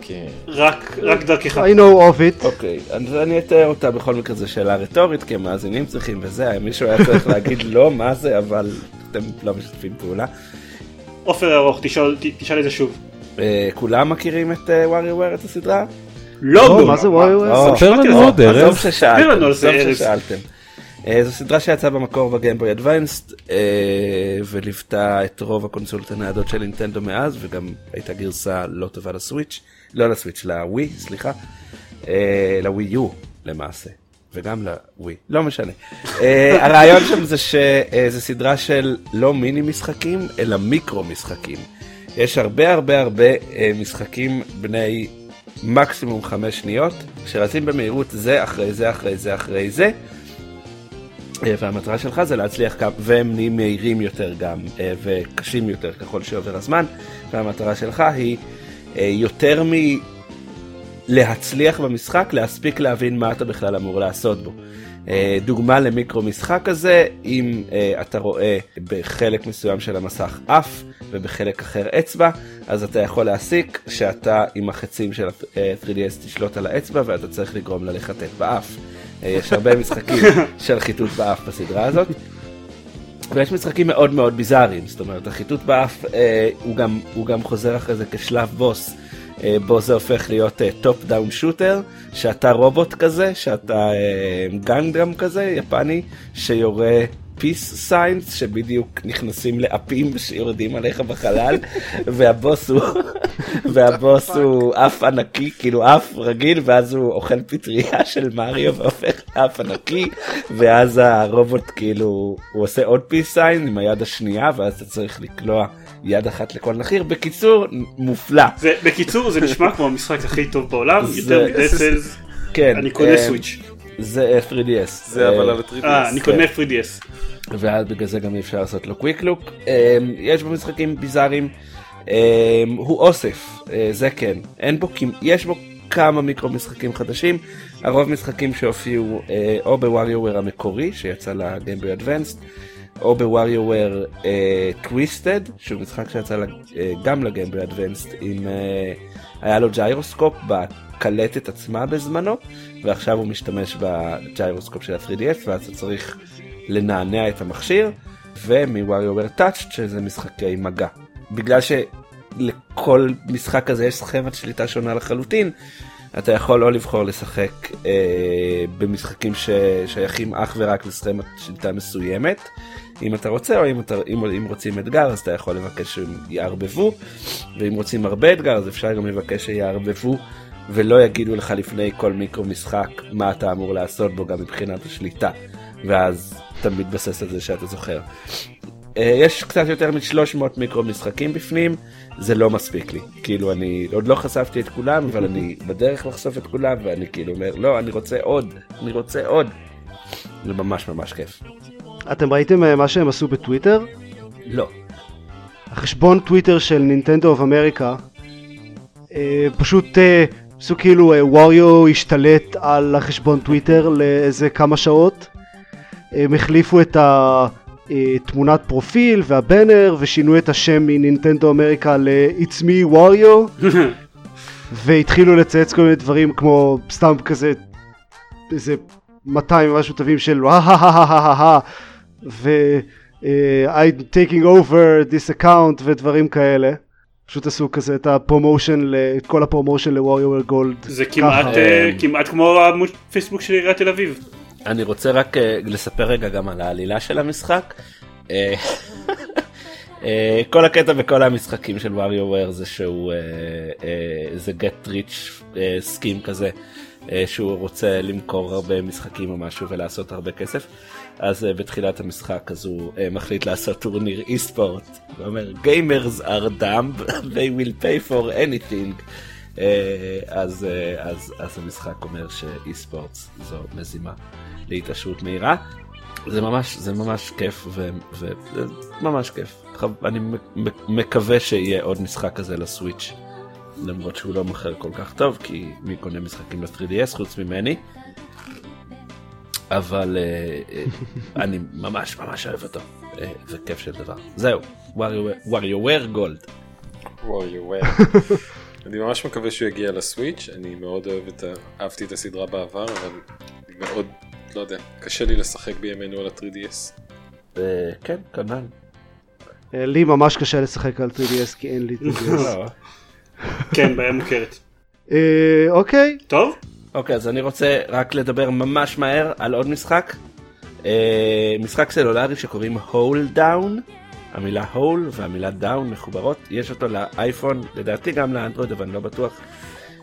כן. רק רק דרכך. I know of it. אוקיי, אז אני אתאר אותה בכל מקרה זו שאלה רטורית, כי המאזינים צריכים וזה, מישהו היה צריך להגיד לא, מה זה, אבל אתם לא משתפים פעולה. עופר ארוך, תשאל תשאל את זה שוב. אה, כולם מכירים את WarioWare, את הסדרה? לא, לא, נו, מה זה ווריו וויר? לא, ספר לנו. עוד ארז. עזוב ששאלתם, זה. אה, זו סדרה שיצאה במקור בגיימבוי אדווינסט וליוותה את רוב הקונסולות הניידות של נינטנדו מאז וגם הייתה גרסה לא טובה לסוויץ', לא לסוויץ', לווי, סליחה, אה, לווי יו למעשה. וגם לווי, לא משנה. אה, הרעיון שם זה שזה סדרה של לא מיני משחקים, אלא מיקרו משחקים. יש הרבה הרבה הרבה אה, משחקים בני מקסימום חמש שניות, שרצים במהירות זה אחרי זה אחרי זה אחרי זה. אה, והמטרה שלך זה להצליח גם, והם נהיים מהירים יותר גם, אה, וקשים יותר ככל שעובר הזמן, והמטרה שלך היא אה, יותר מ... להצליח במשחק, להספיק להבין מה אתה בכלל אמור לעשות בו. אה, דוגמה למיקרו משחק הזה, אם אה, אתה רואה בחלק מסוים של המסך אף ובחלק אחר אצבע, אז אתה יכול להסיק שאתה עם החצים של ה-3DS תשלוט על האצבע ואתה צריך לגרום לה לחטט באף. יש הרבה משחקים של חיטוט באף בסדרה הזאת. ויש משחקים מאוד מאוד ביזאריים, זאת אומרת החיטוט באף אה, הוא, גם, הוא גם חוזר אחרי זה כשלב בוס, אה, בו זה הופך להיות top down shooter, שאתה רובוט כזה, שאתה אה, Gundam כזה, יפני, שיורה peace signs שבדיוק נכנסים לאפים שיורדים עליך בחלל והבוס הוא והבוס הוא אף ענקי כאילו אף רגיל ואז הוא אוכל פטריה של מריו והופך לאף ענקי ואז הרובוט כאילו הוא עושה עוד peace sign עם היד השנייה ואז אתה צריך לקלוע יד אחת לכל נחיר בקיצור מופלא. זה, בקיצור זה נשמע כמו המשחק הכי טוב בעולם זה- יותר מדד סלס כן, אני קונה אה, סוויץ'. זה 3DS. זה אבל אה, על ה-3DS. אה אני קונה 3DS. ואז בגלל זה גם אי אפשר לעשות לו קוויק לוק. יש בו משחקים ביזאריים, אמ, הוא אוסף, אה, זה כן, אין בו, יש בו כמה מיקרו משחקים חדשים, הרוב משחקים שהופיעו אה, או בווריואר המקורי שיצא לגיימבוי אדוונסט, או בווריואר טוויסטד, שהוא משחק שיצא אה, גם לגיימבוי אדוונסט, עם, אה, היה לו ג'יירוסקופ בקלטת עצמה בזמנו, ועכשיו הוא משתמש בג'יירוסקופ של ה-3DS, ואז אתה צריך לנענע את המכשיר, ומווריואר טאצ' שזה משחקי מגע. בגלל שלכל משחק כזה יש סכמת שליטה שונה לחלוטין, אתה יכול או לבחור לשחק אה, במשחקים ששייכים אך ורק לסכמת שליטה מסוימת, אם אתה רוצה, או אם, אתה, אם, אם רוצים אתגר אז אתה יכול לבקש שהם יערבבו, ואם רוצים הרבה אתגר אז אפשר גם לבקש שיערבבו. ולא יגידו לך לפני כל מיקרו משחק מה אתה אמור לעשות בו גם מבחינת השליטה ואז אתה מתבסס על זה שאתה זוכר. אה, יש קצת יותר מ-300 מיקרו משחקים בפנים זה לא מספיק לי כאילו אני עוד לא חשפתי את כולם אבל אני בדרך לחשוף את כולם ואני כאילו אומר לא אני רוצה עוד אני רוצה עוד. זה ממש ממש כיף. אתם ראיתם אה, מה שהם עשו בטוויטר? לא. החשבון טוויטר של Nintendo of America אה, פשוט אה, עשו כאילו אה, ווריו השתלט על החשבון טוויטר לאיזה כמה שעות הם החליפו את התמונת פרופיל וה banner ושינו את השם מ Nintendo America ל-It's me ווריו והתחילו לצייץ כל מיני דברים כמו סתם כזה איזה 200 משהו תווים של ו... אה, I'm taking over this account ודברים כאלה. פשוט עשו כזה את ה promotion, את כל ה promotion ל WarioWare Gold. זה כמעט. אה, כמעט כמו העמוד פייסבוק של עיריית תל אביב. אני רוצה רק אה, לספר רגע גם על העלילה של המשחק. אה, כל הקטע בכל המשחקים של WarioWare זה שהוא זה get rich scheme כזה שהוא רוצה למכור הרבה משחקים או משהו ולעשות הרבה כסף. אז אה, בתחילת המשחק אז הוא אה, מחליט לעשות טורניר אי ספורט. הוא אומר gamers are dumb they will pay for anything. אה, אז, אז, אז המשחק אומר שאי ספורט זו מזימה להתעשרות מהירה. זה ממש זה ממש כיף וממש כיף. חב- אני מקווה שיהיה עוד משחק כזה לסוויץ'. למרות שהוא לא מוכר כל כך טוב כי מי קונה משחקים ל-3DS חוץ ממני. אבל אה, אה, אני ממש ממש אוהב אותו. אה, זה כיף של דבר. זהו, WarioWare גולד. WarioWare. אני ממש מקווה שהוא יגיע לסוויץ', אני מאוד אוהב את ה... אהבתי את הסדרה בעבר, אבל מאוד, לא יודע, קשה לי לשחק בימינו על ה-3DS. אה, כן, כנ"ל. לי ממש קשה לשחק על 3DS כי אין לי 3DS. לא. כן בעיה מוכרת. אוקיי, טוב? אוקיי, אז אני רוצה רק לדבר ממש מהר על עוד משחק. אה, משחק סלולרי שקוראים Holedown. המילה hole והמילה down מחוברות. יש אותו לאייפון, לדעתי גם לאנדרואיד, אבל אני לא בטוח.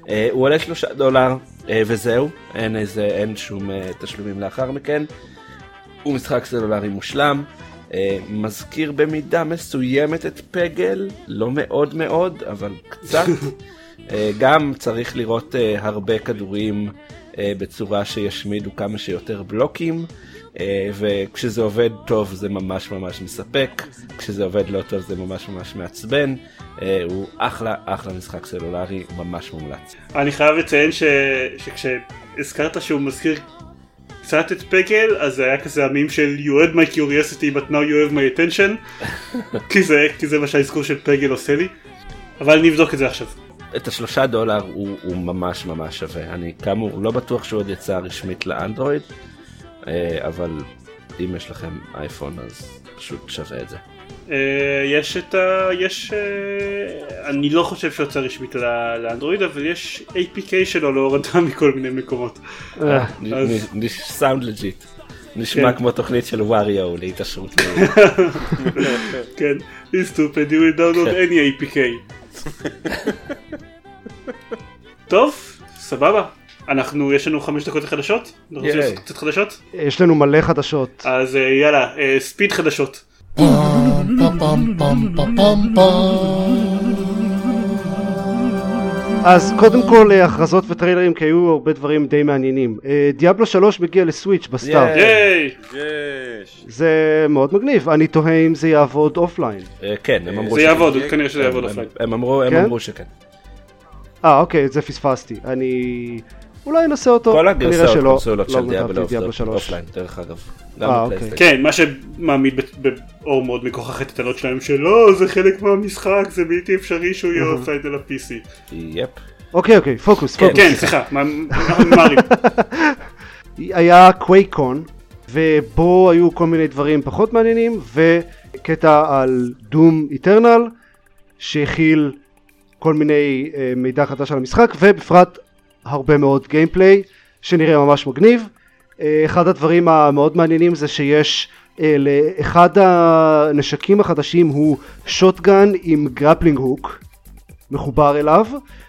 אה, הוא עולה שלושה דולר, אה, וזהו. אין איזה, אין שום אה, תשלומים לאחר מכן. הוא משחק סלולרי מושלם. אה, מזכיר במידה מסוימת את Peggle, לא מאוד מאוד, אבל קצת. אה, גם צריך לראות אה, הרבה כדורים אה, בצורה שישמידו כמה שיותר בלוקים, וכשזה עובד טוב זה ממש ממש מספק, כשזה עובד לא טוב זה ממש ממש מעצבן. הוא אחלה אחלה משחק סלולרי, ממש מומלץ. אני חייב לציין ש... שכשהזכרת שהוא מזכיר קצת את פגל אז זה היה כזה המים של you had my curiosity but now you have my attention כי זה, כי זה מה שהאזכור של פגל עושה לי אבל אני אבדוק את זה עכשיו. את השלושה דולר הוא, הוא ממש ממש שווה. אני כאמור לא בטוח שהוא עוד יצא רשמית לאנדרואיד, אה, אבל אם יש לכם אייפון אז פשוט שווה את זה. אה, יש את ה... יש... אה, אני לא חושב שיוצא רשמית לאנדרואיד אבל יש APK שלו להורדה מכל מיני מקומות. Sounds legit. נשמע כן. כמו תוכנית של וואריו להתעשרות. כן, he's stupid, you will download any APK. טוב, סבבה. אנחנו, יש לנו חמש דקות לחדשות? אנחנו רוצים. לעשות קצת חדשות? יש לנו מלא חדשות. אז אה, יאללה, אה, ספיד חדשות. אז קודם כל אה, הכרזות וטריילרים כי היו הרבה דברים די מעניינים. אה, דיאבלו 3 מגיע לסוויץ' בסטארט. ייי. זה מאוד מגניב, אני תוהה אם זה יעבוד אופליין. אה, כן, הם אמרו זה. יעבוד, כנראה שזה יעבוד אופליין. הם כן? אמרו שכן. אה אוקיי, את זה פספסתי. אני אולי אנסה אותו. כל הגרסאות שלא. קונסולות לא של דיאבלו את דיאבלו 3. אופליין, דרך אגב. אה, בפלייסטיישן. כן, מה שמעמיד ב- באור מאוד מגוחך את הטענות שלהם שלא, זה חלק מהמשחק, זה בלתי אפשרי שהוא יהיה אופליין על ה-PC. yep. אוקיי אוקיי, פוקוס, כן, פוקוס. כן, סליחה, ממהרים. היה קווייקון, ובו היו כל מיני דברים פחות מעניינים, וקטע על דום איטרנל, שהכיל כל מיני אה, מידע חדש על המשחק, ובפרט הרבה מאוד גיימפליי, שנראה ממש מגניב. אה, אחד הדברים המאוד מעניינים זה שיש אה, לאחד הנשקים החדשים הוא shotgun עם grappling hook מחובר אליו,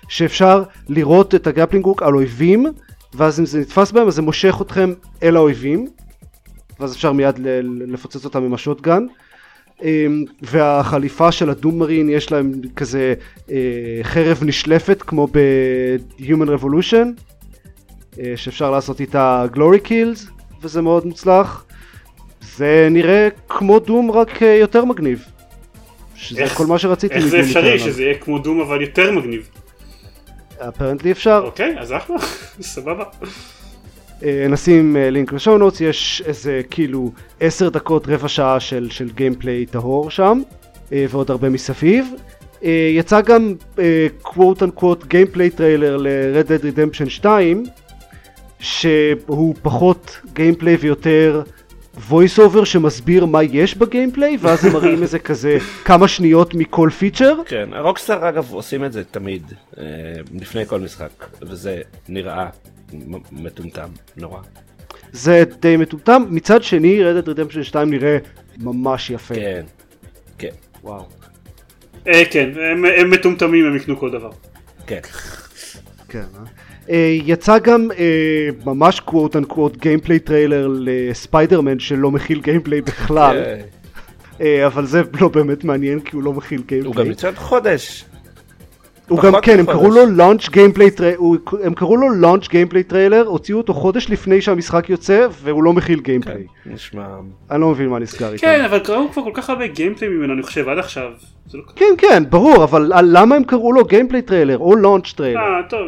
שאפשר לראות את הגרפלינג הוק על אויבים, ואז אם זה נתפס בהם אז זה מושך אתכם אל האויבים, ואז אפשר מיד לפוצץ אותם עם השוטגן. אמ, והחליפה של הדום מרין יש להם כזה אה, חרב נשלפת כמו ב-Human Revolution אה, שאפשר לעשות איתה Glory Kills וזה מאוד מוצלח זה נראה כמו דום רק אה, יותר מגניב שזה איך- כל מה שרציתי איך זה אפשרי. שזה יהיה כמו דום אבל יותר מגניב? apparently אפשר אוקיי, אז אחלה, סבבה. אה, נשים אה, לינק ל show notes, יש איזה כאילו עשר דקות רבע שעה של, של גיימפליי טהור שם, אה, ועוד הרבה מסביב. אה, יצא גם quote unquote גיימפליי טריילר ל-Red Dead Redemption 2, שהוא פחות גיימפליי ויותר voice over שמסביר מה יש בגיימפליי, ואז הם מראים איזה כזה כמה שניות מכל פיצ'ר. כן, הרוקסטאר אגב עושים את זה תמיד, אה, לפני כל משחק, וזה נראה מטומטם נורא. זה די מטומטם. מצד שני, Red Dead Redemption 2 נראה ממש יפה. כן, כן, וואו. אה, כן, הם- הם מטומטמים, הם יקנו כל דבר. כן. כן, אה? אה, יצא גם אה, ממש quote unquote גיימפליי טריילר לספיידרמן שלא מכיל גיימפליי בכלל, אה, אה, אבל זה לא באמת מעניין כי הוא לא מכיל הוא גם גיימפליי. יוצא עוד חודש. הוא גם, כן, הם. קראו לו launch גיימפליי טריילר, הם קראו לו launch גיימפליי טריילר, הוציאו אותו חודש לפני שהמשחק יוצא והוא לא מכיל כן, גיימפליי. נשמע... אני לא מבין מה נסגר איתם. כן, אבל הראו כבר כל כך הרבה גיימפליי ממנו, אני חושב, עד עכשיו. לא. כן, כן, ברור, אבל למה הם קראו לו גיימפליי טריילר או launch טריילר? אה, טוב.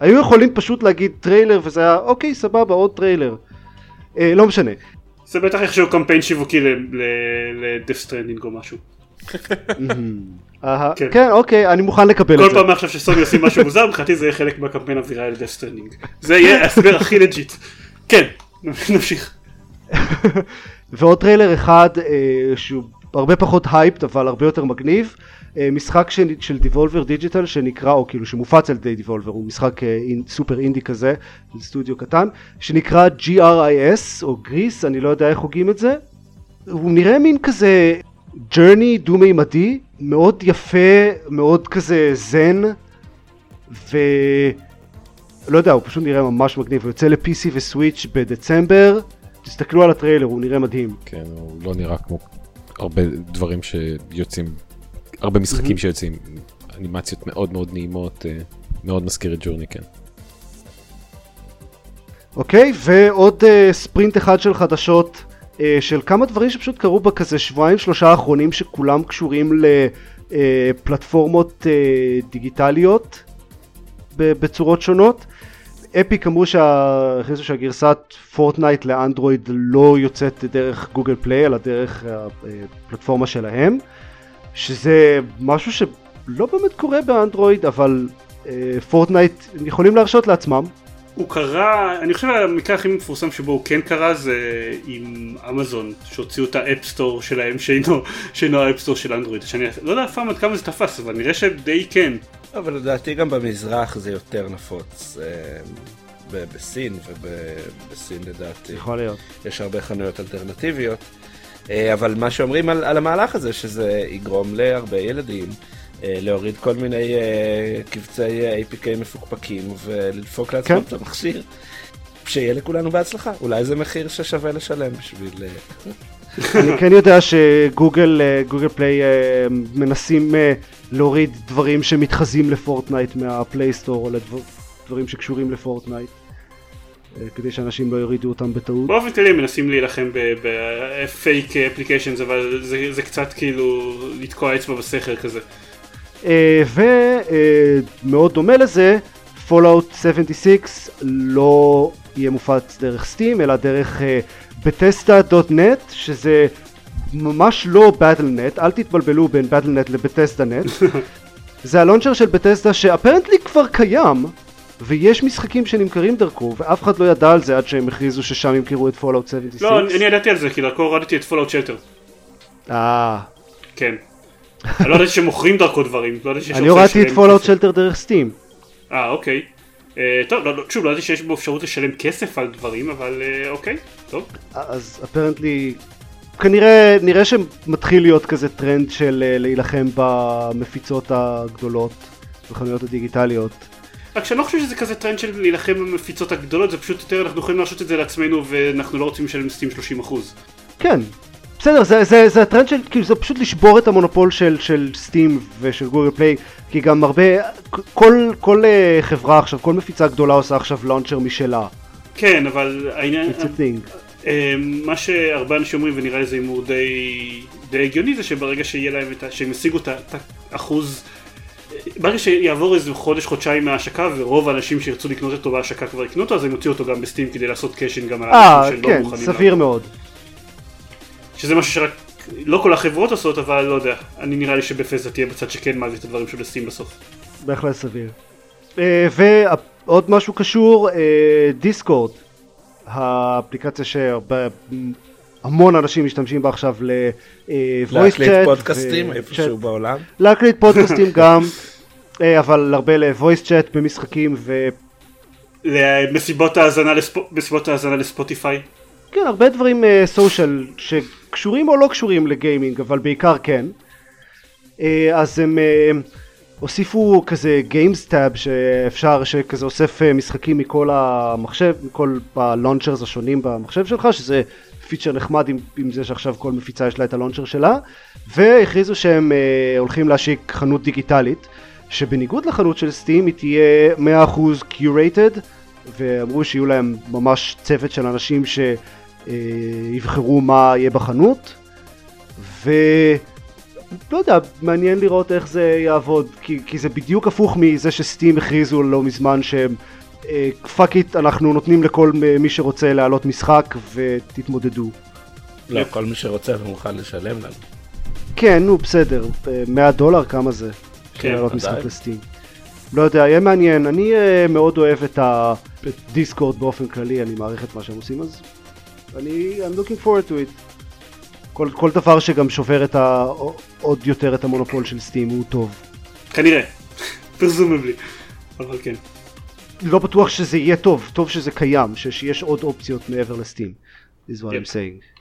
היו יכולים פשוט להגיד טריילר וזה היה אוקיי סבבה עוד טריילר. אה, לא משנה. זה בטח איכשהו קמפיין שיווקי ל Death Stranding או משהו. כן. כן אוקיי אני מוכן לקבל את כל זה. פעם מעכשיו שסוני עושים משהו מוזר, מבחינתי זה יהיה חלק מהקמפיין אווירה ל Death Stranding. זה יהיה ההסבר הכי legit. כן, נמשיך. ועוד טריילר אחד אה, שהוא הרבה פחות hyped אבל הרבה יותר מגניב אה, משחק של, של Devolver Digital שנקרא או כאילו שמופץ על ידי Devolver הוא משחק אה, אין, סופר אינדי כזה של סטודיו קטן שנקרא GRIS או גריס אני לא יודע איך הוגים את זה הוא נראה מין כזה ג'רני דו מימדי מאוד יפה מאוד כזה זן ו... לא יודע הוא פשוט נראה ממש מגניב. הוא יוצא ל-PC וסוויץ' בדצמבר. תסתכלו על הטריילר הוא נראה מדהים. כן, הוא לא נראה כמו הרבה דברים שיוצאים, הרבה משחקים שיוצאים, אנימציות מאוד מאוד נעימות, אה, מאוד מזכיר את ג'ורני, כן. אוקיי ועוד אה, ספרינט אחד של חדשות של כמה דברים שפשוט קרו בכזה שבועיים שלושה האחרונים שכולם קשורים לפלטפורמות אה, דיגיטליות ב- בצורות שונות. Epic אמרו שהכריזו שהגרסת פורטנייט לאנדרואיד לא יוצאת דרך גוגל פליי אלא דרך הפלטפורמה שלהם שזה משהו שלא באמת קורה באנדרואיד אבל אה, פורטנייט יכולים להרשות לעצמם הוא קרה, אני חושב המקרה הכי מפורסם שבו הוא כן קרה זה עם אמזון שהוציאו את ה app store שלהם שאינו, שאינו ה app store של אנדרואיד שאני לא יודע אף פעם עד כמה זה תפס אבל נראה שדי כן אבל לדעתי גם במזרח זה יותר נפוץ. אה, ב- בסין, ובסין לדעתי יכול להיות. יש הרבה חנויות אלטרנטיביות. אה, אבל מה שאומרים על, על המהלך הזה, שזה יגרום להרבה ילדים להוריד כל מיני אה, קבצי אה, APK מפוקפקים ולדפוק לעצמם כן. את המכשיר. שיהיה לכולנו בהצלחה, אולי זה מחיר ששווה לשלם בשביל... אה, אני כן יודע שגוגל אה, גוגל פליי אה, מנסים אה, להוריד דברים שמתחזים לפורטנייט מהפלייסטור או לדברים שקשורים לפורטנייט אה, כדי שאנשים לא יורידו אותם בטעות. באופן כללי הם מנסים להילחם ב fake applications אבל זה, זה קצת כאילו לתקוע אצבע בסכר כזה. אה, ומאוד דומה לזה, Fallout 76 לא יהיה מופץ דרך סטים אלא דרך אה, Bethesda.net שזה ממש לא Battle.net, אל תתבלבלו בין Battle.net ל-Bethesda.net זה ה launcher של Bethesda ש apparently כבר קיים ויש משחקים שנמכרים דרכו ואף אחד לא ידע על זה עד שהם הכריזו ששם ימכרו את Fallout 76 לא, אני, אני ידעתי על זה כי דרכו הורדתי את Fallout Shelter. אה, כן. אני לא ידעתי שמוכרים דרכו דברים. לא ידעתי שיש אני אופציה הורדתי את כסף. Shelter דרך סטים אה, אוקיי. אה, טוב, לא, לא, שוב, לא ידעתי שיש בו אפשרות לשלם כסף על דברים, אבל אה, אוקיי, טוב. אז apparently כנראה נראה שמתחיל להיות כזה טרנד של אה, להילחם במפיצות הגדולות בחנויות הדיגיטליות רק שאני לא חושב שזה כזה טרנד של להילחם במפיצות הגדולות, זה פשוט יותר אנחנו יכולים להרשות את זה לעצמנו ואנחנו לא רוצים לשלם סטים 30%. כן בסדר זה, זה, זה הטרנד של כאילו זה פשוט לשבור את המונופול של, של סטים ושל גוגל פליי כי גם הרבה כל, כל אה, חברה עכשיו כל מפיצה גדולה עושה עכשיו launcher משלה. כן, אבל העניין... it's a thing. אה, מה שהרבה אנשים אומרים ונראה לי זה הימור די, די הגיוני זה שברגע שיהיה להם את ה... שהם ישיגו את האחוז ברגע שיעבור איזה חודש חודשיים מההשקה ורוב האנשים שירצו לקנות אותו בהשקה כבר יקנו אותו אז הם יוציאו אותו גם בסטים כדי לעשות קאשין גם על אה האנשים שלא כן מוכנים סביר לעבור. מאוד שזה משהו שרק לא כל החברות עושות אבל לא יודע אני נראה לי שבפסה תהיה בצד שכן מעביר את הדברים של הסטים בסוף. בהחלט סביר. אה, ועוד משהו קשור, אה, דיסקורד, האפליקציה שהמון אנשים משתמשים בה עכשיו ל-voice להקליט chat. פודקאסטים ו- איפשהו. בעולם. להקליט פודקאסטים גם, אה, אבל הרבה ל-voice chat במשחקים למסיבות האזנה לספ... מסיבות האזנה לספוטיפיי. וכן הרבה דברים social שקשורים או לא קשורים לגיימינג אבל בעיקר כן. אה, אז הם אה, הוסיפו כזה games tab שאפשר שכזה אוסף אה, משחקים מכל המחשב מכל ה launchers השונים במחשב שלך שזה פיצ'ר נחמד עם, עם זה שעכשיו כל מפיצה יש לה את הלונצ'ר שלה והכריזו שהם אה, הולכים להשיק חנות דיגיטלית שבניגוד לחנות של סטים היא תהיה 100% curated ואמרו שיהיו להם ממש צוות של אנשים שיבחרו מה יהיה בחנות ולא יודע, מעניין לראות איך זה יעבוד כי, כי זה בדיוק הפוך מזה שסטים הכריזו לא מזמן שהם fuck it אנחנו נותנים לכל מי שרוצה להעלות משחק ותתמודדו לא, כל מי שרוצה ומוכן לשלם לנו. כן נו בסדר 100 דולר כמה זה? כן, להעלות עדיין. משחק לסטים לא יודע, יהיה מעניין, אני uh, מאוד אוהב את הדיסקורד באופן כללי, אני מעריך את מה שהם עושים, אז אני, I'm looking forward to it. כל, כל דבר שגם שובר את ה, עוד יותר את המונופול של סטים הוא טוב. כנראה. פרזומבלי. אבל כן. לא בטוח שזה יהיה טוב, טוב שזה קיים, שיש עוד אופציות מעבר לסטים. is what כן. I'm saying.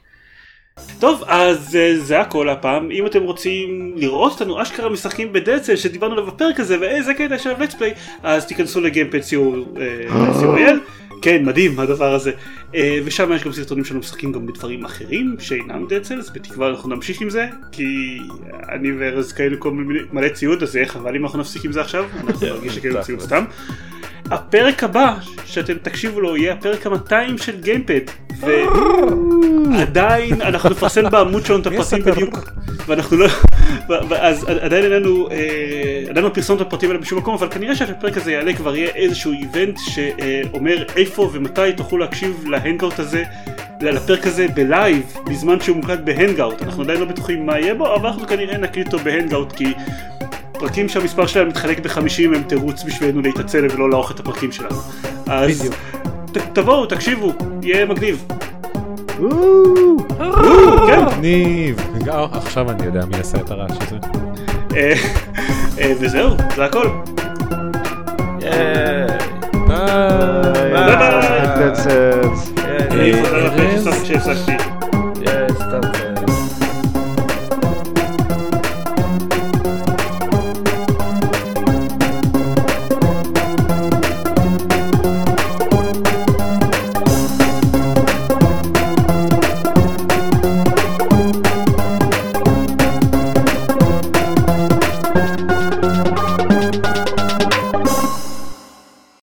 טוב, אז אה, זה הכל הפעם. אם אתם רוצים לראות אותנו אשכרה משחקים בדצל שדיברנו עליו בפרק הזה ואיזה קטע של play, אז תיכנסו לגיימפד co.il. כן, מדהים הדבר הזה. אה, ושם יש גם סרטונים שלנו משחקים גם בדברים אחרים שאינם דצלס, בתקווה אנחנו נמשיך עם זה, כי אני וארז כאלה כל מיני מלא ציוד, אז זה יהיה חבל אם אנחנו נפסיק עם זה עכשיו, אנחנו נרגיש שכאילו ציוד סתם. הפרק הבא שאתם תקשיבו לו יהיה הפרק ה-200 של גיימפד ועדיין אנחנו נפרסם בעמוד שלנו את הפרטים בדיוק ואנחנו לא אז עדיין אין לנו אה, עדיין לא פרסמנו את הפרטים האלה בשום מקום אבל כנראה שהפרק הזה יעלה כבר יהיה איזשהו איבנט שאומר איפה ומתי תוכלו להקשיב להנגאוט הזה לפרק הזה בלייב בזמן שהוא מוקלט בהנגאוט. אנחנו עדיין לא בטוחים מה יהיה בו אבל אנחנו כנראה נקליט אותו בהנגאוט כי פרקים שהמספר שלהם מתחלק בחמישים הם תירוץ בשבילנו להתעצל ולא לערוך את הפרקים שלנו. אז בדיוק. ת- תבואו, תקשיבו, יהיה מגניב. כן. ניב. עכשיו אני יודע מי עשה את הרעש הזה. אה, אה, וזהו, זה הכל. ביי. ביי